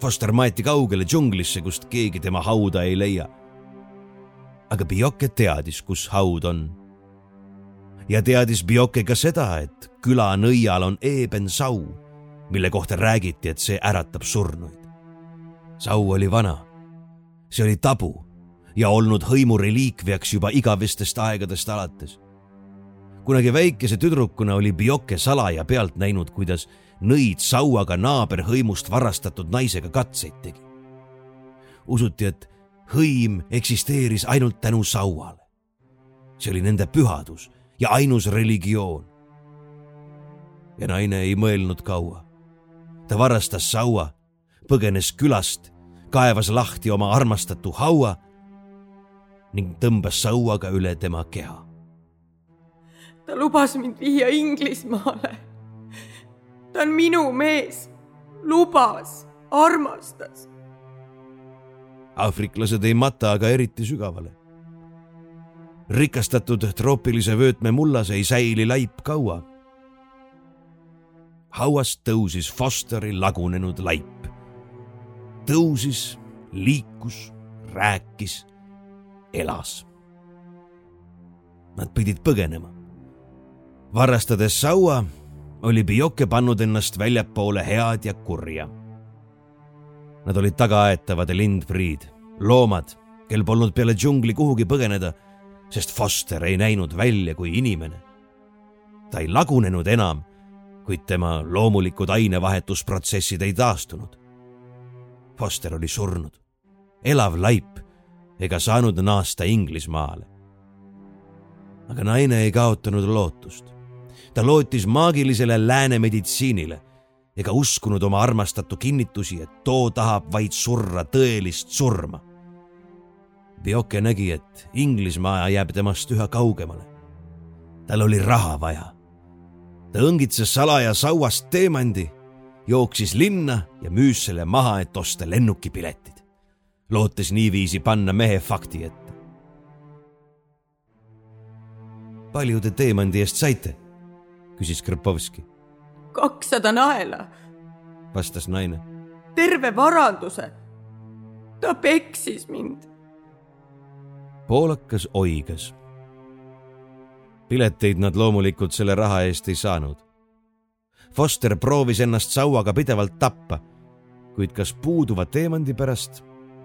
Foster maeti kaugele džunglisse, kust keegi tema hauda ei leia. aga Bioke teadis, kus haud on. ja teadis Bioke ka seda, et küla nõial on eeben sau, mille kohta räägiti, et see äratab surnuid. sau oli vana, see oli tabu ja olnud hõimu reliikviaks juba igavestest aegadest alates. kunagi väikese tüdrukuna oli Bioke salaja pealt näinud, kuidas nõid sauaga naaberhõimust varastatud naisega katseid tegi. usuti, et hõim eksisteeris ainult tänu sauale. see oli nende pühadus ja ainus religioon. ja naine ei mõelnud kaua. ta varastas saua, põgenes külast, kaevas lahti oma armastatu haua ning tõmbas sauaga üle tema keha. ta lubas mind viia Inglismaale ta on minu mees, lubas, armastas. aafriklased ei mata aga eriti sügavale. rikastatud troopilise vöötme mullas ei säili laip kaua. hauast tõusis Fosteri lagunenud laip. Tõusis, liikus, rääkis, elas. Nad pidid põgenema. varastades saua, oli Bioke pannud ennast väljapoole head ja kurja. Nad olid tagaaetavad lindpriid, loomad, kel polnud peale džungli kuhugi põgeneda sest Foster ei näinud välja kui inimene. ta ei lagunenud enam, kuid tema loomulikud ainevahetusprotsessid ei taastunud. Foster oli surnud, elav laip ega saanud naasta Inglismaale. aga naine ei kaotanud lootust. ta lootis maagilisele lääne meditsiinile ega uskunud oma armastatu kinnitusi, et too tahab vaid surra tõelist surma Bioke nägi, et Inglismaa jääb temast üha kaugemale. tal oli raha vaja. ta õngitses salaja sauast teemandi, jooksis linna ja müüs selle maha, et osta lennukipiletid, lootes niiviisi panna mehe fakti ette. palju te teemandi eest saite? küsis Krpovski. kakssada naela, vastas naine. terve varanduse. ta peksis mind poolakas oigas. pileteid nad loomulikult selle raha eest ei saanud. Foster proovis ennast sauaga pidevalt tappa, kuid kas puuduva teemandi pärast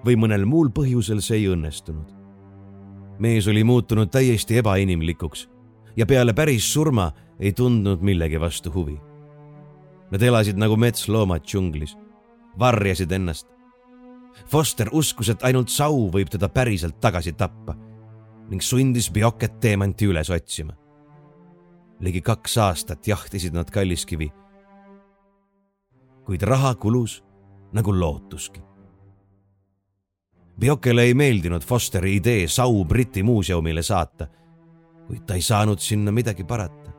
või mõnel muul põhjusel see ei õnnestunud. mees oli muutunud täiesti ebainimlikuks ja peale päris surma ei tundnud millegi vastu huvi. Nad elasid nagu metsloomad džunglis, varjasid ennast Foster uskus, et ainult Sau võib teda päriselt tagasi tappa ning sundis Bioket teemanti üles otsima. ligi kaks aastat jahtisid nad Kalliskivi. Kuid raha kulus nagu lootuski. Biokele ei meeldinud Fosteri idee Sau Briti muuseumile saata, kuid ta ei saanud sinna midagi parata.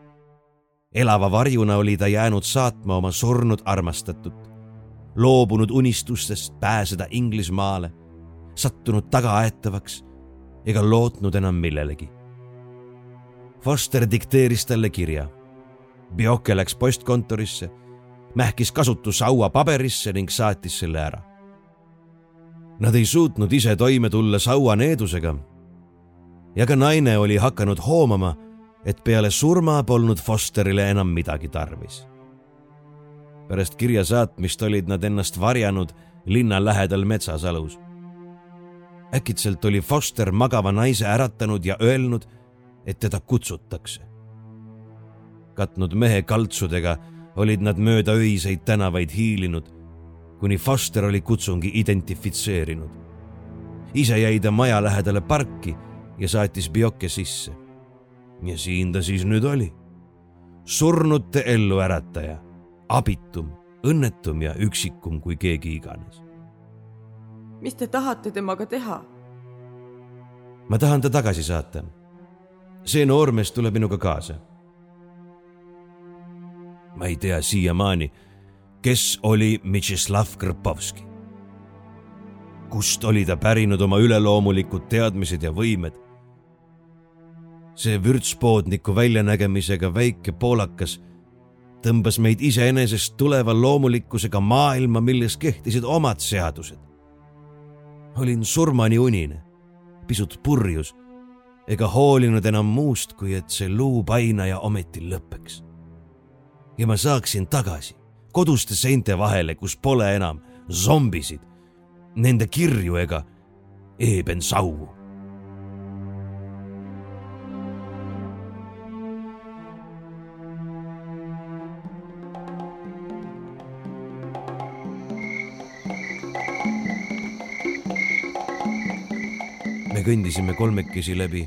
elava varjuna oli ta jäänud saatma oma surnud armastatut loobunud unistustest pääseda Inglismaale, sattunud tagaaetavaks ega lootnud enam millelegi. Foster dikteeris talle kirja. Bioke läks postkontorisse, mähkis kasutusaua paberisse ning saatis selle ära. Nad ei suutnud ise toime tulla saua needusega. ja ka naine oli hakanud hoomama, et peale surma polnud Fosterile enam midagi tarvis pärast kirja saatmist olid nad ennast varjanud linna lähedal metsasalus. äkitselt oli Foster magava naise äratanud ja öelnud, et teda kutsutakse. katnud mehe kaltsudega olid nad mööda öiseid tänavaid hiilinud, kuni Foster oli kutsungi identifitseerinud. ise jäi ta maja lähedale parki ja saatis Bioke sisse. ja siin ta siis nüüd oli, surnute elluärataja abitum, õnnetum ja üksikum kui keegi iganes. mis te tahate temaga teha? ma tahan ta tagasi saata. see noormees tuleb minuga kaasa. Ma ei tea siiamaani, kes oli Mtšislav Krpovski. kust oli ta pärinud oma üleloomulikud teadmised ja võimed? see vürtspoodniku väljanägemisega väike poolakas tõmbas meid iseenesest tuleva loomulikkusega maailma, milles kehtisid omad seadused. olin surmani unine, pisut purjus ega hoolinud enam muust, kui et see luupainaja ometi lõpeks. Ja ma saaksin tagasi koduste seinte vahele, kus pole enam zombisid, nende kirju ega eebensauvu me kõndisime kolmekesi läbi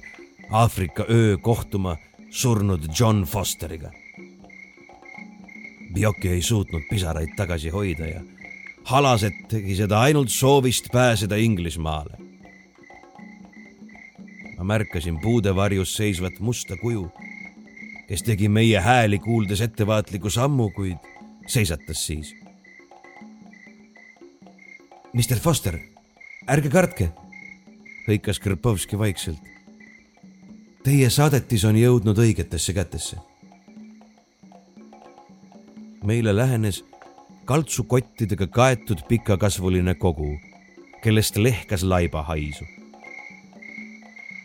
Aafrika öö kohtuma surnud John Fosteriga. Bioki ei suutnud pisaraid tagasi hoida ja Halaset tegi seda ainult soovist pääseda Inglismaale. ma märkasin puude varjus seisvat musta kuju, kes tegi meie hääli kuuldes ettevaatliku sammu, kuid seisatas siis. Mr Foster, ärge kartke hõikas Krpovski vaikselt. Teie saadetis on jõudnud õigetesse kätesse. Meile lähenes kaltsukottidega kaetud pikakasvuline kogu, kellest lehkas laiba haisu.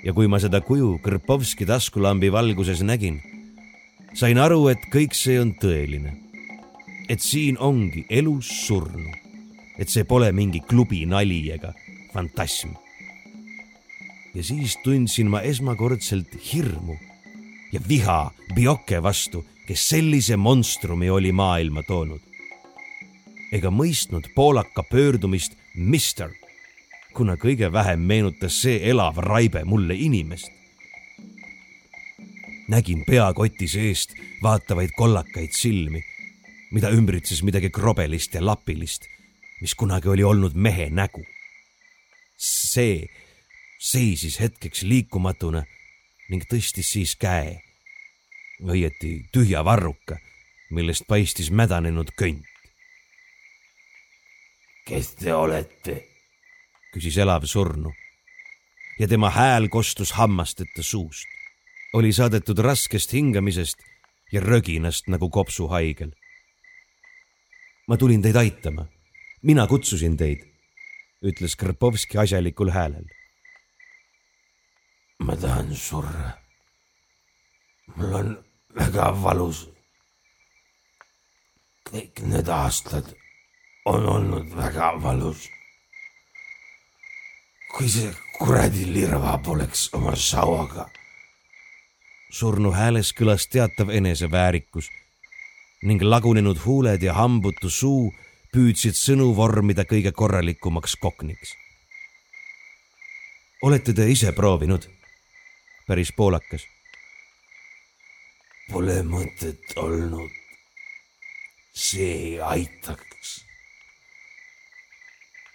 ja kui ma seda kuju Kõrpovski taskulambi valguses nägin, sain aru, et kõik see on tõeline. et siin ongi elus surnu, et see pole mingi klubi nali ega fantasm ja siis tundsin ma esmakordselt hirmu ja viha Bioke vastu, kes sellise monstrumi oli maailma toonud. ega mõistnud poolaka pöördumist Mister, kuna kõige vähem meenutas see elav raibe mulle inimest. nägin peakoti seest vaatavaid kollakaid silmi, mida ümbritses midagi krobelist ja lapilist, mis kunagi oli olnud mehe nägu. see seisis hetkeks liikumatuna ning tõstis siis käe, õieti tühja varruka, millest paistis mädanenud könt. kes te olete? küsis elav surnu ja tema hääl kostus hammasteta suust. oli saadetud raskest hingamisest ja röginast nagu kopsuhaigel. ma tulin teid aitama. mina kutsusin teid, ütles Krpovski asjalikul häälel ma tahan surra. mul on väga valus. kõik need aastad on olnud väga valus. kui see kuradi lirva poleks oma sauaga. surnu hääles kõlas teatav eneseväärikus ning lagunenud huuled ja hambutu suu püüdsid sõnu vormida kõige korralikumaks kokniks. olete te ise proovinud? päris poolakas. Pole mõtet olnud. see ei aitaks.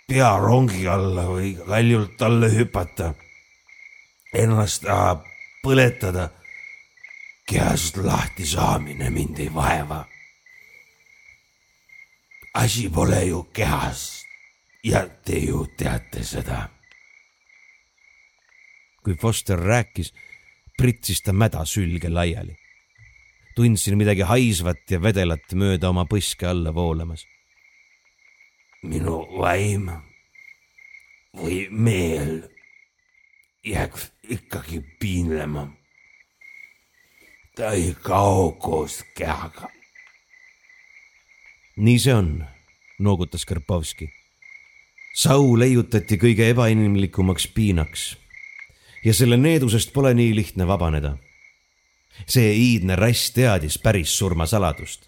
pea rongi alla või kaljult alla hüpata. Ennast tahab põletada. kehast lahti saamine mind ei vaeva. asi pole ju kehas ja te ju teate seda kui Foster rääkis, pritsis ta mäda sülge laiali. Tundsin midagi haisvat ja vedelat mööda oma põske alla voolamas. minu vaim või meel jääks ikkagi piinlema. ta ei kao koos kehaga. nii see on, noogutas Karpovski. sau leiutati kõige ebainimlikumaks piinaks ja selle needusest pole nii lihtne vabaneda. See iidne rass teadis päris surmasaladust.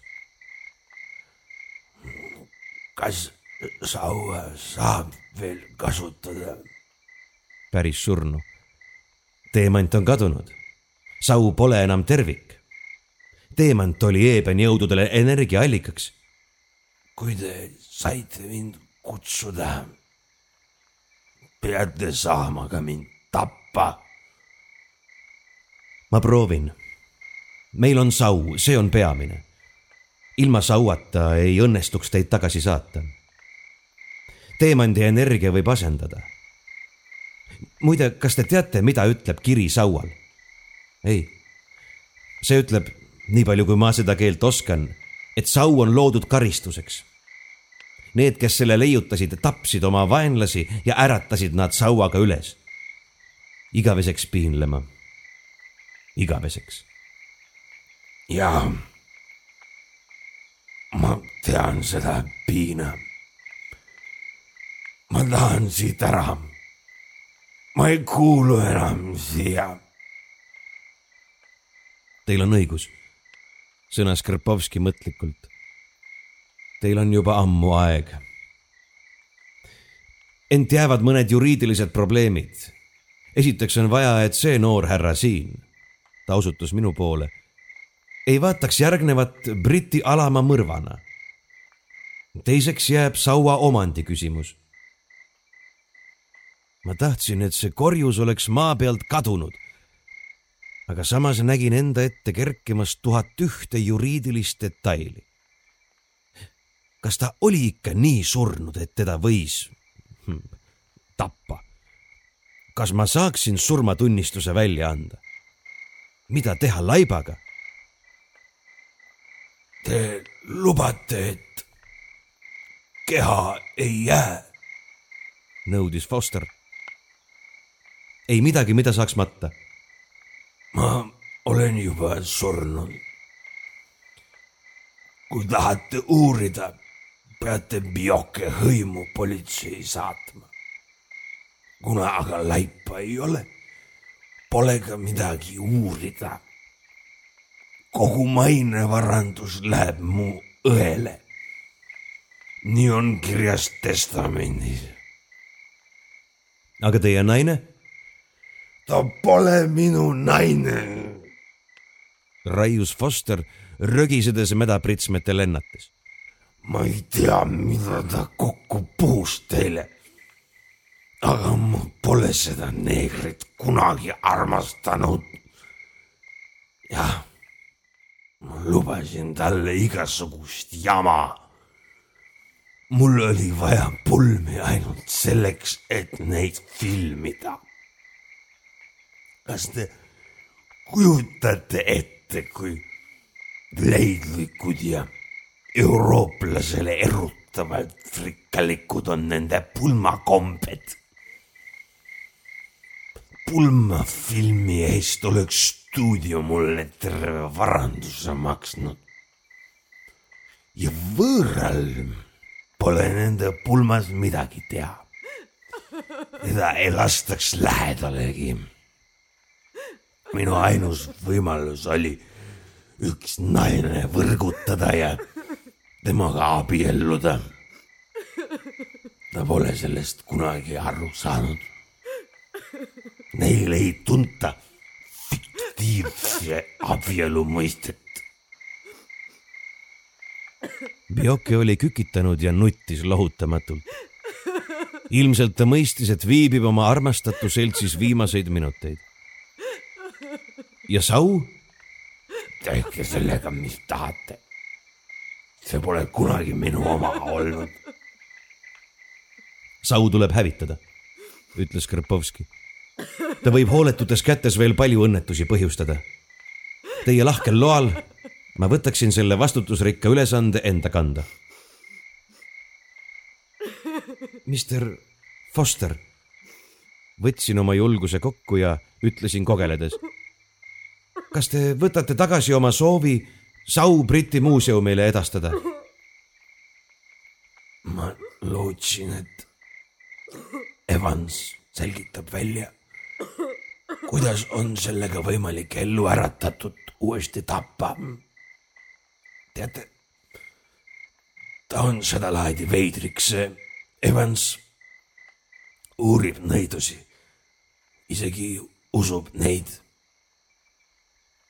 kas saua saab veel kasutada? päris surnu. teemant on kadunud. sau pole enam tervik. teemant oli Eeben jõududele energiaallikaks. kui te saite mind kutsuda, peate saama ka mind tappa. ma proovin. Meil on sau, see on peamine. ilma sauata ei õnnestuks teid tagasi saata. teemandi energia võib asendada. muide, kas te teate, mida ütleb kiri saual? ei, see ütleb, nii palju kui ma seda keelt oskan, et sau on loodud karistuseks Need, kes selle leiutasid, tapsid oma vaenlasi ja äratasid nad sauaga üles igaveseks piinlema. igaveseks. Jaa. ma tean seda piina. ma tahan siit ära. ma ei kuulu enam siia. Teil on õigus, sõnas Krpovski mõtlikult. Teil on juba ammu aeg. ent jäävad mõned juriidilised probleemid esiteks on vaja, et see noor härra siin, ta osutus minu poole, ei vaataks järgnevat Briti alama mõrvana. teiseks jääb Saua omandi küsimus. ma tahtsin, et see korjus oleks maa pealt kadunud. aga samas nägin enda ette kerkimas tuhat ühte juriidilist detaili. kas ta oli ikka nii surnud, et teda võis hm, tappa? kas ma saaksin surmatunnistuse välja anda? mida teha laibaga? Te lubate, et keha ei jää? nõudis Foster. ei midagi, mida saaks matta. ma olen juba surnud. kui tahate uurida, peate Bioke hõimu politsei saatma. kuna aga laipa ei ole, pole ka midagi uurida. Kogu mainevarandus läheb mu õele. nii on kirjas testamendis. aga teie naine? ta pole minu naine. raius Foster rögisedes mädapritsmete lennates. ma ei tea, mida ta kokku puhus teile. aga ma pole seda neegrit kunagi armastanud. jah, ma lubasin talle igasugust jama. mul oli vaja pulmi ainult selleks, et neid filmida. kas te kujutate ette, kui leidlikud ja eurooplasele erutavalt rikkalikud on nende pulmakombed. Pulmafilmi eest oleks stuudio mulle terve varanduse maksnud. ja võõral pole nende pulmas midagi teha. teda ei lastaks lähedalegi. minu ainus võimalus oli üks naine võrgutada ja temaga abielluda. ta pole sellest kunagi aru saanud. Neil ei tunta fiktiivse abielu mõistet. Bioke oli kükitanud ja nuttis lohutamatult. ilmselt ta mõistis, et viibib oma armastatu seltsis viimaseid minuteid. ja Sau? tehke sellega, mis tahate. see pole kunagi minu oma olnud. Sau tuleb hävitada, ütles Krpovski. Ta võib hooletutes kätes veel palju õnnetusi põhjustada. Teie lahkel loal ma võtaksin selle vastutusrikka ülesande enda kanda. Mister Foster, võtsin oma julguse kokku ja ütlesin kogeledes. kas te võtate tagasi oma soovi Sau Briti muuseumile edastada? ma lootsin, et Evans selgitab välja, kuidas on sellega võimalik ellu äratatud uuesti tappa. teate, ta on sedalaadi veidriks, Evans uurib näidusi, isegi usub neid.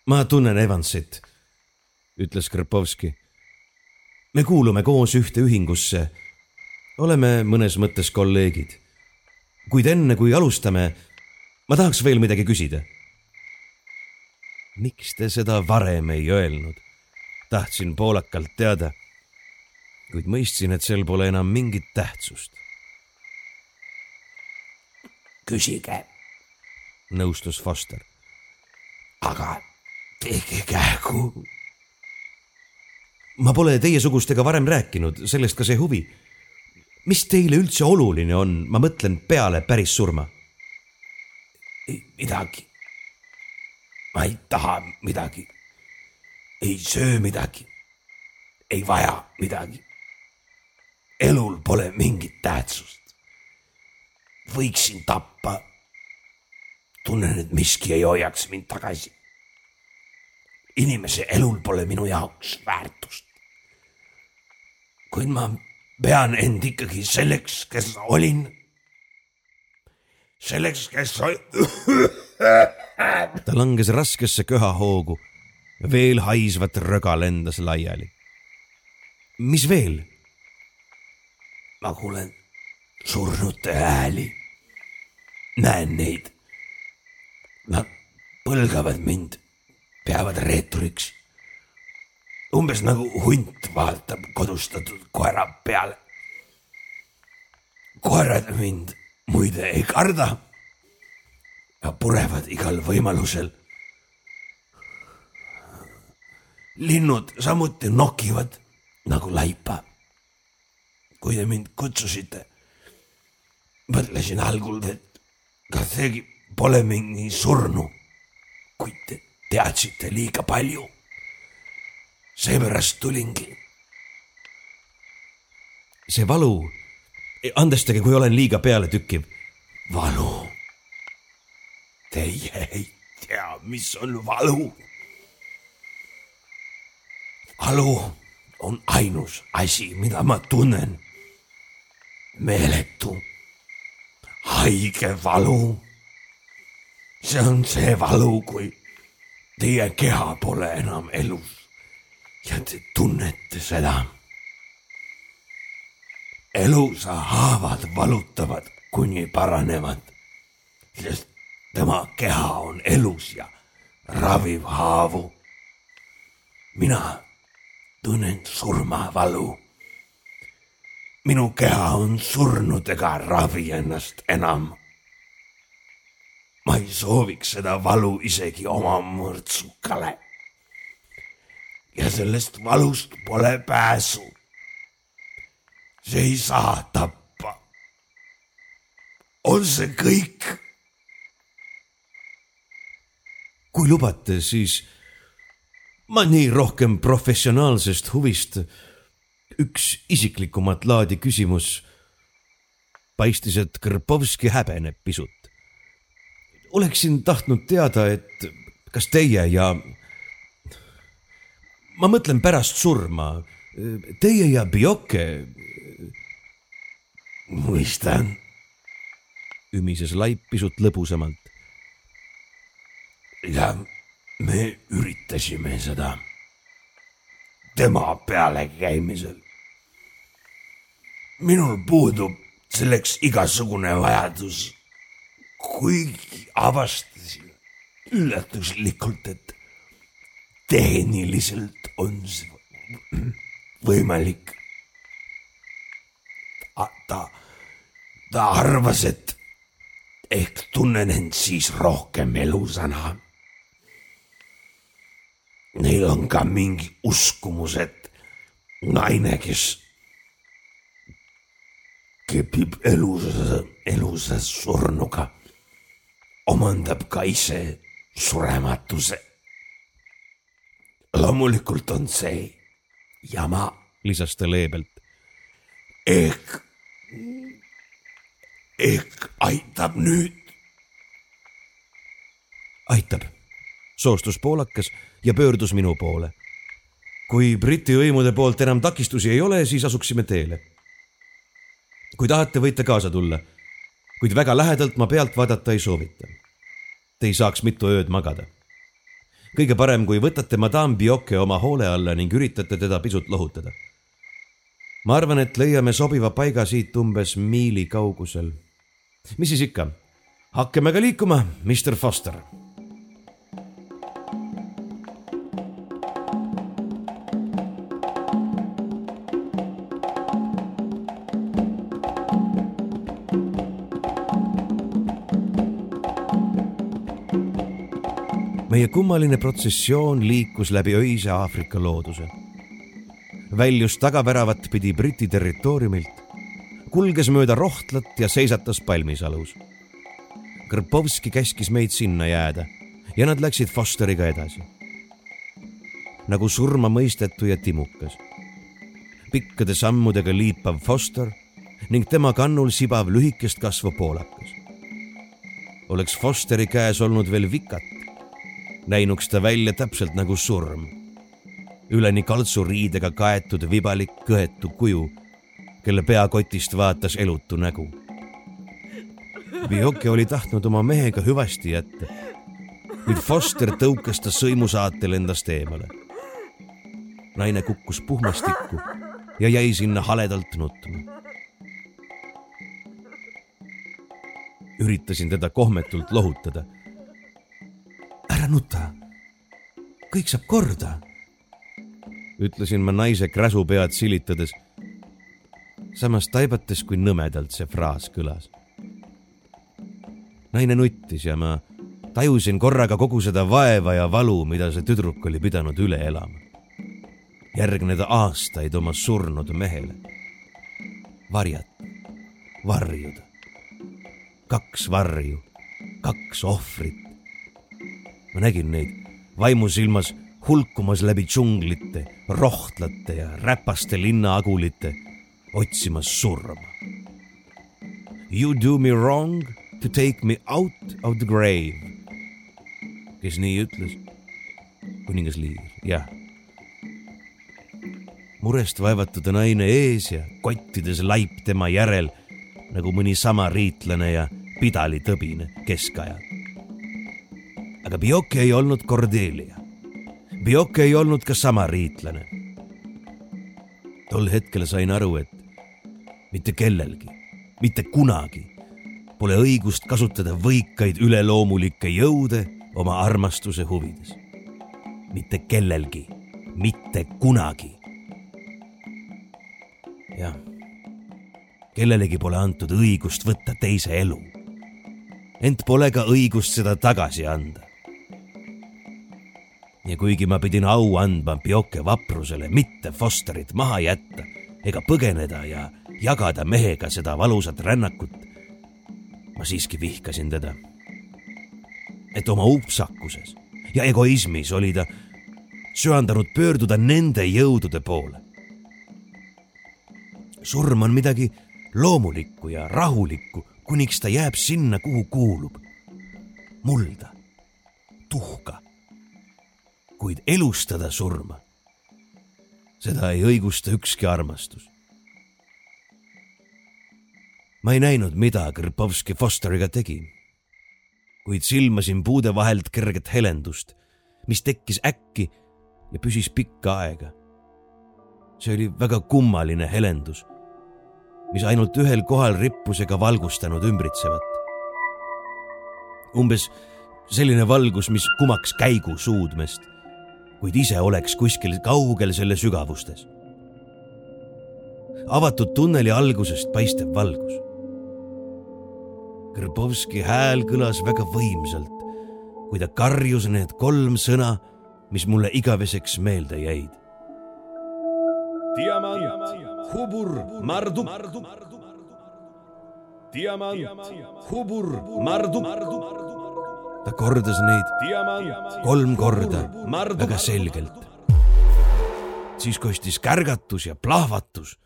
ma tunnen Evansit, ütles Krpovski. me kuulume koos ühte ühingusse. oleme mõnes mõttes kolleegid. kuid enne kui alustame, ma tahaks veel midagi küsida. miks te seda varem ei öelnud? tahtsin poolakalt teada, kuid mõistsin, et sel pole enam mingit tähtsust. küsige, nõustus Foster. aga tehke kähku. ma pole teiesugustega varem rääkinud, sellest ka see huvi. mis teile üldse oluline on, ma mõtlen peale päris surma? Ei midagi. ma ei taha midagi. ei söö midagi. ei vaja midagi. elul pole mingit tähtsust. võiksin tappa. tunnen, et miski ei hoiaks mind tagasi. inimese elul pole minu jaoks väärtust. kuid ma pean end ikkagi selleks, kes olin selleks, kes oli. ta langes raskesse köhahoogu. veel haisvat röga lendas laiali. mis veel? ma kuulen surnute hääli. näen neid. Nad põlgavad mind, peavad reeturiks. umbes nagu hunt vaatab kodustatud koera peale. koerad mind muide ei karda ja purevad igal võimalusel. linnud samuti nokivad nagu laipa. kui te mind kutsusite, mõtlesin algul, et kas seegi pole mingi surnu, kuid te teadsite liiga palju. seepärast tulingi. see valu, andestage, kui olen liiga pealetükkiv. valu. Teie ei tea, mis on valu. valu on ainus asi, mida ma tunnen. meeletu, haige valu. see on see valu, kui teie keha pole enam elus ja te tunnete seda. Elusa haavad valutavad, kuni paranevad, sest tema keha on elus ja ravib haavu. mina tunnen surmavalu. minu keha on surnud ega ravi ennast enam. ma ei sooviks seda valu isegi oma mõrtsukale. ja sellest valust pole pääsu. See ei saa tappa. on see kõik? kui lubate, siis ma nii rohkem professionaalsest huvist. üks isiklikumat laadi küsimus. paistis, et Kõrpovski häbeneb pisut. oleksin tahtnud teada, et kas teie ja, ma mõtlen pärast surma, teie ja Bioke. Mõistan. ümises Laip pisut lõbusamalt. ja me üritasime seda tema pealekäimisel. minul puudub selleks igasugune vajadus, kuigi avastasin üllatuslikult, et tehniliselt on see võimalik. Ta, ta arvas, et ehk tunnen end siis rohkem elusana neil on ka mingi uskumus, et naine, kes kepib elusa, elusa surnuga, omandab ka ise surematuse. loomulikult on see jama. lisas ta leebelt. ehk, ehk aitab nüüd. aitab, soostus poolakas ja pöördus minu poole. kui Briti võimude poolt enam takistusi ei ole, siis asuksime teele. kui tahate, võite kaasa tulla, kuid väga lähedalt ma pealt vaadata ei soovita. Te ei saaks mitu ööd magada. kõige parem, kui võtate madam Bioke oma hoole alla ning üritate teda pisut lohutada. ma arvan, et leiame sobiva paiga siit umbes miili kaugusel. Mis siis ikka, hakkame ka liikuma, Mr Foster meie kummaline protsessioon liikus läbi öise Aafrika looduse. väljus tagaväravat pidi Briti territooriumilt, kulges mööda rohtlat ja seisatas palmisalus. Krpovski käskis meid sinna jääda ja nad läksid Fosteriga edasi. nagu surmamõistetu ja timukas. pikkade sammudega liipav Foster ning tema kannul sibav lühikest kasvu poolakas. oleks Fosteri käes olnud veel vikat, näinuks ta välja täpselt nagu surm. üleni kaltsuriidega kaetud vibalik kõetu kuju, kelle peakotist vaatas elutu nägu. Bioke oli tahtnud oma mehega hüvasti jätta, kuid Foster tõukas ta sõimusaatel endast eemale. naine kukkus puhmastikku ja jäi sinna haledalt nutma. üritasin teda kohmetult lohutada ära nuta. kõik saab korda. ütlesin ma naise kräsu pead silitades. Samas taibates, kui nõmedalt see fraas kõlas. naine nuttis ja ma tajusin korraga kogu seda vaeva ja valu, mida see tüdruk oli pidanud üle elama. järgneda aastaid oma surnud mehele. varjata, varjuda. kaks varju, kaks ohvrit. ma nägin neid vaimusilmas hulkumas läbi džunglite, rohtlate ja räpaste linnaagulite, otsimas surma. You do me wrong to take me out of the grave. kes nii ütles? kuningas Liir, jah. murest vaevatud naine ees ja kottides laip tema järel nagu mõni samariitlane ja pidalitõbine keskajal. aga Bioki ei olnud Cordelia Bioke ei olnud ka samariitlane. tol hetkel sain aru, et mitte kellelgi, mitte kunagi pole õigust kasutada võikaid üleloomulikke jõude oma armastuse huvides. mitte kellelgi, mitte kunagi. jah, kellelegi pole antud õigust võtta teise elu. ent pole ka õigust seda tagasi anda ja kuigi ma pidin au andma Pioke vaprusele mitte Fosterit maha jätta ega põgeneda ja jagada mehega seda valusat rännakut, ma siiski vihkasin teda. et oma upsakuses ja egoismis oli ta söandanud pöörduda nende jõudude poole. surm on midagi loomulikku ja rahulikku, kuniks ta jääb sinna, kuhu kuulub. mulda, tuhka kuid elustada surma, seda ei õigusta ükski armastus. Ma ei näinud, mida Krpovski Fosteriga tegi, kuid silmasin puude vahelt kerget helendust, mis tekkis äkki ja püsis pikka aega. see oli väga kummaline helendus, mis ainult ühel kohal rippus ega valgustanud ümbritsevat. umbes selline valgus, mis kumaks käigu suudmest kuid ise oleks kuskil kaugel selle sügavustes. avatud tunneli algusest paistab valgus. Kõrbovski hääl kõlas väga võimsalt, kui ta karjus need kolm sõna, mis mulle igaveseks meelde jäid. diamant, hubur, mardu. diamant, hubur, mardu ta kordas neid kolm korda väga selgelt. siis kostis kärgatus ja plahvatus.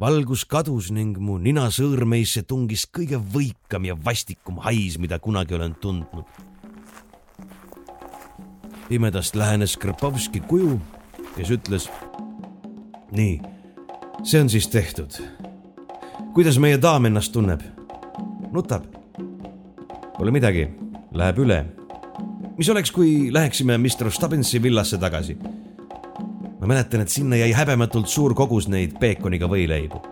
Valgus kadus ning mu ninasõõrmeisse tungis kõige võikam ja vastikum hais, mida kunagi olen tundnud. pimedast lähenes Krpovski kuju, kes ütles. nii, see on siis tehtud. kuidas meie daam ennast tunneb? nutab? Pole midagi läheb üle. mis oleks, kui läheksime Mr Stubbinsi villasse tagasi? Ma mäletan, et sinna jäi häbematult suur kogus neid peekoniga võileibu.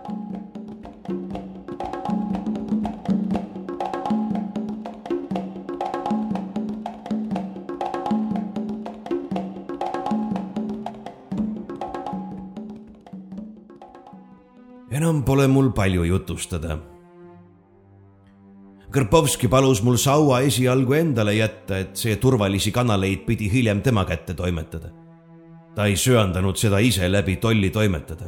enam pole mul palju jutustada Kõrpovski palus mul saua esialgu endale jätta, et see turvalisi kanaleid pidi hiljem tema kätte toimetada. Ta ei söandanud seda ise läbi tolli toimetada.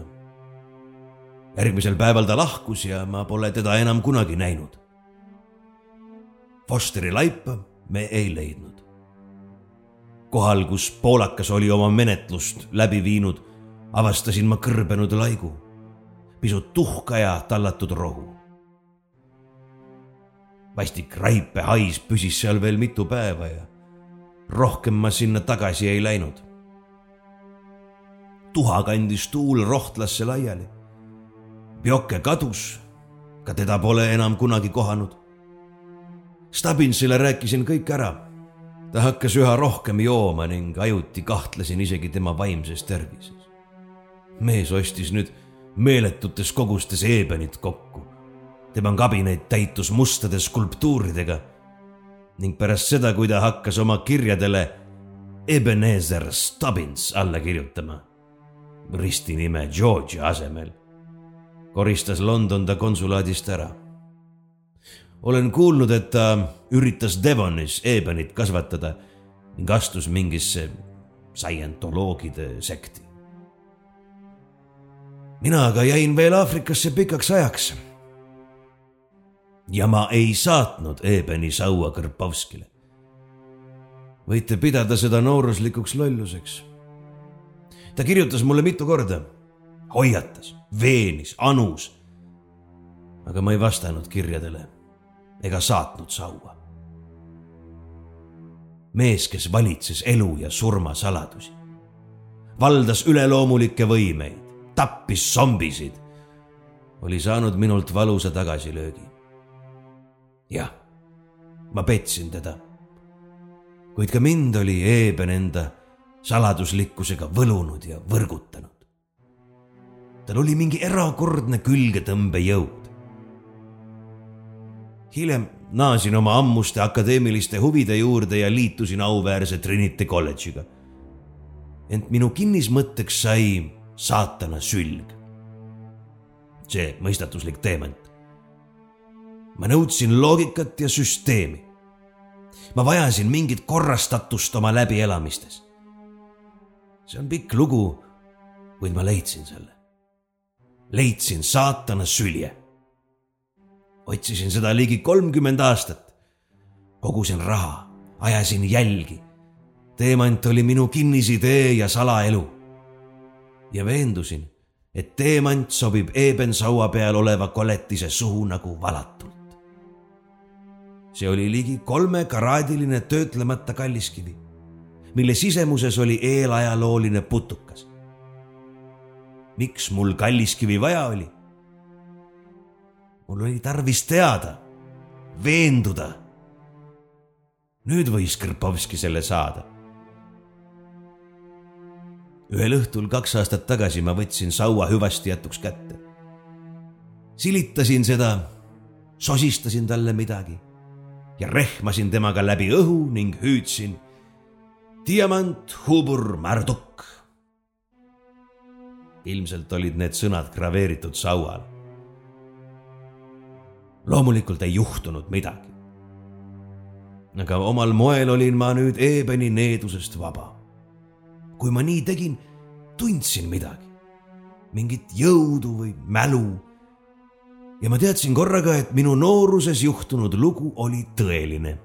järgmisel päeval ta lahkus ja ma pole teda enam kunagi näinud. Fosteri laipa me ei leidnud. kohal, kus poolakas oli oma menetlust läbi viinud, avastasin ma kõrbenud laigu, pisut tuhka ja tallatud rohu vastik raipe hais püsis seal veel mitu päeva ja rohkem ma sinna tagasi ei läinud. Tuha kandis tuul rohtlasse laiali. Pjoke kadus, ka teda pole enam kunagi kohanud. Stabinsile rääkisin kõik ära. ta hakkas üha rohkem jooma ning ajuti kahtlesin isegi tema vaimses tervises. mees ostis nüüd meeletutes kogustes eebenit kokku tema kabinet täitus mustade skulptuuridega ning pärast seda, kui ta hakkas oma kirjadele Ebenezer Stubbins alla kirjutama, ristinime Georgia asemel, koristas London ta konsulaadist ära. olen kuulnud, et ta üritas Devonis ebenit kasvatada ning astus mingisse scientoloogide sekti. mina aga jäin veel Aafrikasse pikaks ajaks. ja ma ei saatnud Ebeni Saua Kõrpovskile. võite pidada seda nooruslikuks lolluseks. Ta kirjutas mulle mitu korda, hoiatas, veenis, anus. aga ma ei vastanud kirjadele ega saatnud Saua. mees, kes valitses elu ja surma saladusi, valdas üleloomulikke võimeid tappis zombisid, oli saanud minult valusa tagasilöögi. jah, ma petsin teda. kuid ka mind oli Eeben enda saladuslikkusega võlunud ja võrgutanud. tal oli mingi erakordne külgetõmbejõud. hiljem naasin oma ammuste akadeemiliste huvide juurde ja liitusin auväärse Trinity kolledžiga. ent minu kinnismõtteks sai saatana sülg. see mõistatuslik teement. ma nõudsin loogikat ja süsteemi. ma vajasin mingit korrastatust oma läbielamistes. See on pikk lugu, kuid ma leidsin selle. leidsin saatana sülje. otsisin seda ligi kolmkümmend aastat. kogusin raha, ajasin jälgi. teemant oli minu kinnisidee ja salaelu ja veendusin, et teemant sobib eebensaua peal oleva koletise suhu nagu valatult. see oli ligi kolmekaraadiline töötlemata kalliskivi, mille sisemuses oli eelajalooline putukas. miks mul kalliskivi vaja oli? mul oli tarvis teada, veenduda. nüüd võis Krpovski selle saada ühel õhtul kaks aastat tagasi ma võtsin saua hüvasti jätuks kätte. silitasin seda, sosistasin talle midagi ja rehmasin temaga läbi õhu ning hüüdsin. Diamant Hubur Marduk. ilmselt olid need sõnad graveeritud saual. loomulikult ei juhtunud midagi. aga omal moel olin ma nüüd Eebeni needusest vaba kui ma nii tegin, tundsin midagi, mingit jõudu või mälu. ja ma teadsin korraga, et minu nooruses juhtunud lugu oli tõeline.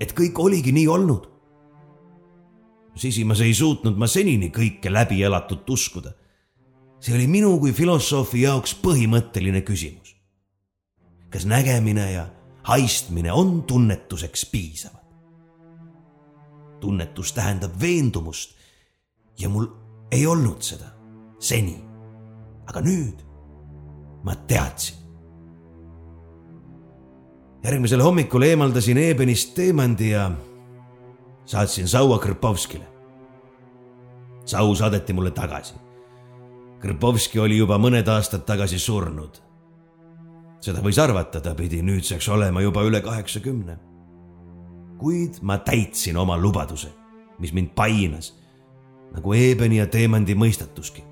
et kõik oligi nii olnud. Sisimas ei suutnud ma senini kõike läbi elatut uskuda. see oli minu kui filosoofi jaoks põhimõtteline küsimus. kas nägemine ja haistmine on tunnetuseks piisavad? tunnetus tähendab veendumust ja mul ei olnud seda seni. aga nüüd ma teadsin. järgmisel hommikul eemaldasin Ebenist teemandi ja saatsin saua Krpovskile. sau saadeti mulle tagasi. Krpovski oli juba mõned aastad tagasi surnud. seda võis arvata, ta pidi nüüdseks olema juba üle kaheksakümne. kuid ma täitsin oma lubaduse, mis mind painas nagu Eebeni ja Teemandi mõistatuski.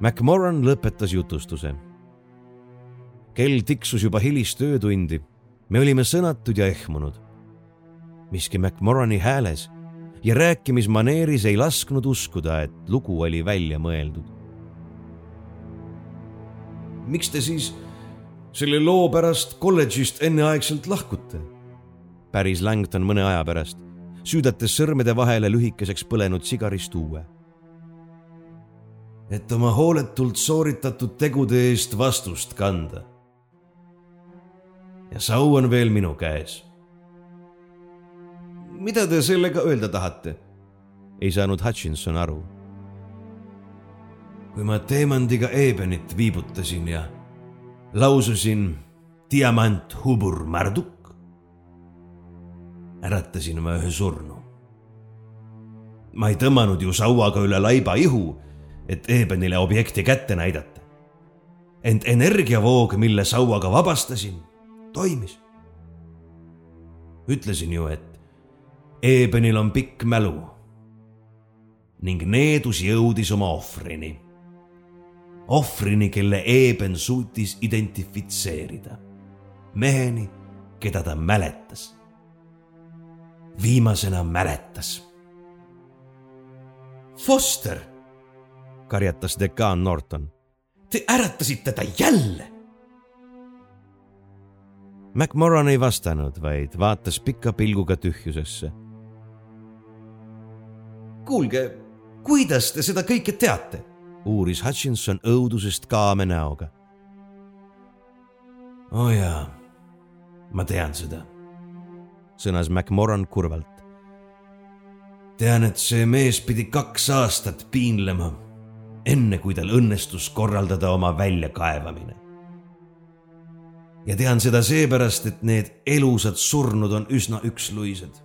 MacMorran lõpetas jutustuse. kell tiksus juba hilist öötundi. Me olime sõnatud ja ehmunud. miski MacMorrani hääles ja rääkimismaneeris ei lasknud uskuda, et lugu oli välja mõeldud. miks te siis selle loo pärast kolledžist enneaegselt lahkute? päris Langton mõne aja pärast, süüdates sõrmede vahele lühikeseks põlenud sigarist uue. et oma hooletult sooritatud tegude eest vastust kanda. Ja sau on veel minu käes. mida te sellega öelda tahate? ei saanud Hutchinson aru. kui ma teemandiga Ebenit viibutasin ja laususin diamant hubur marduk, äratasin ma ühe surnu. ma ei tõmmanud ju sauaga üle laiba ihu, et Ebenile objekti kätte näidata. ent energiavoog, mille sauaga vabastasin, toimis. ütlesin ju, et Ebenil on pikk mälu ning needus jõudis oma ohvrini. ohvrini, kelle Eben suutis identifitseerida. meheni, keda ta mäletas viimasena mäletas. Foster, karjatas dekaan Norton. Te äratasite ta jälle. MacMorran ei vastanud, vaid vaatas pika pilguga tühjusesse. kuulge, kuidas te seda kõike teate? uuris Hutchinson õudusest kaame näoga. oo oh jaa, ma tean seda, sõnas MacMorran kurvalt tean, et see mees pidi kaks aastat piinlema, enne kui tal õnnestus korraldada oma väljakaevamine. Ja tean seda seepärast, et need elusad surnud on üsna üksluised.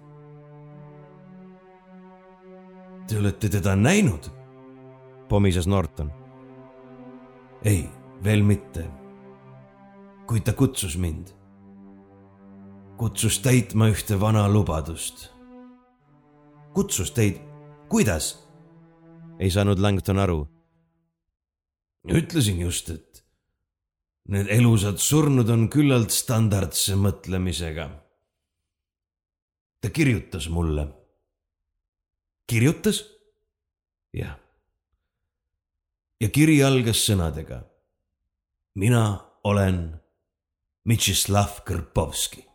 Te olete teda näinud? pomises Norton. ei, veel mitte. kuid ta kutsus mind. kutsus täitma ühte vana lubadust kutsus teid, kuidas? ei saanud Langton aru. ütlesin just, et need elusad surnud on küllalt standardse mõtlemisega. ta kirjutas mulle. kirjutas? jah. ja kiri algas sõnadega. mina olen Mitšislav Kõrpovski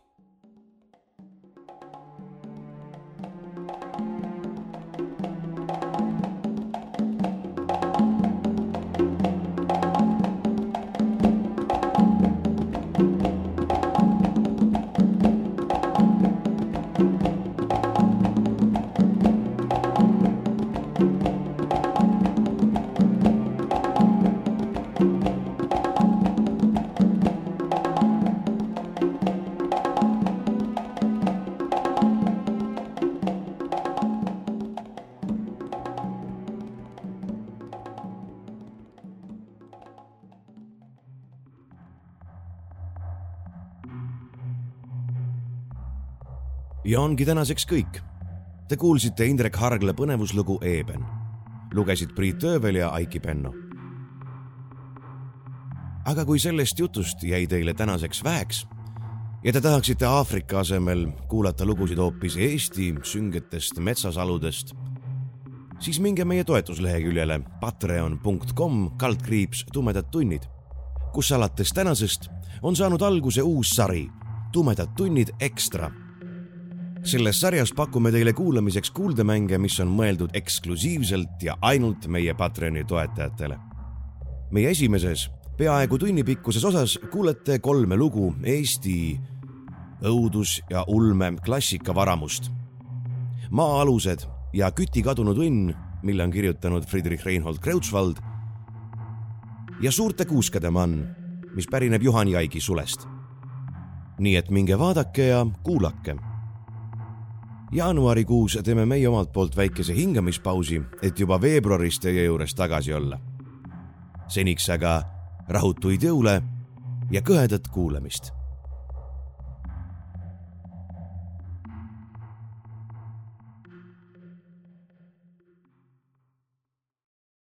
ongi tänaseks kõik. Te kuulsite Indrek Hargla põnevuslugu Eeben. lugesid Priit Öövel ja Aiki Penno. aga kui sellest jutust jäi teile tänaseks väheks ja te tahaksite Aafrika asemel kuulata lugusid hoopis Eesti süngetest metsasaludest, siis minge meie toetusleheküljele patreon.com kaldkriips tumedad tunnid, kus alates tänasest on saanud alguse uus sari Tumedad tunnid ekstra selles sarjas pakume teile kuulamiseks kuuldemänge, mis on mõeldud eksklusiivselt ja ainult meie Patreoni toetajatele. meie esimeses, peaaegu tunnipikkuses osas kuulete kolme lugu Eesti õudus- ja ulme klassikavaramust. maa-alused ja Küti kadunud õnn, mille on kirjutanud Friedrich Reinhold Kreutzwald ja Suurte kuuskade mann, mis pärineb Juhan Jaigi sulest. nii et minge vaadake ja kuulake jaanuarikuus teeme meie omalt poolt väikese hingamispausi, et juba veebruaris teie juures tagasi olla. seniks aga rahutuid jõule ja kõhedat kuulamist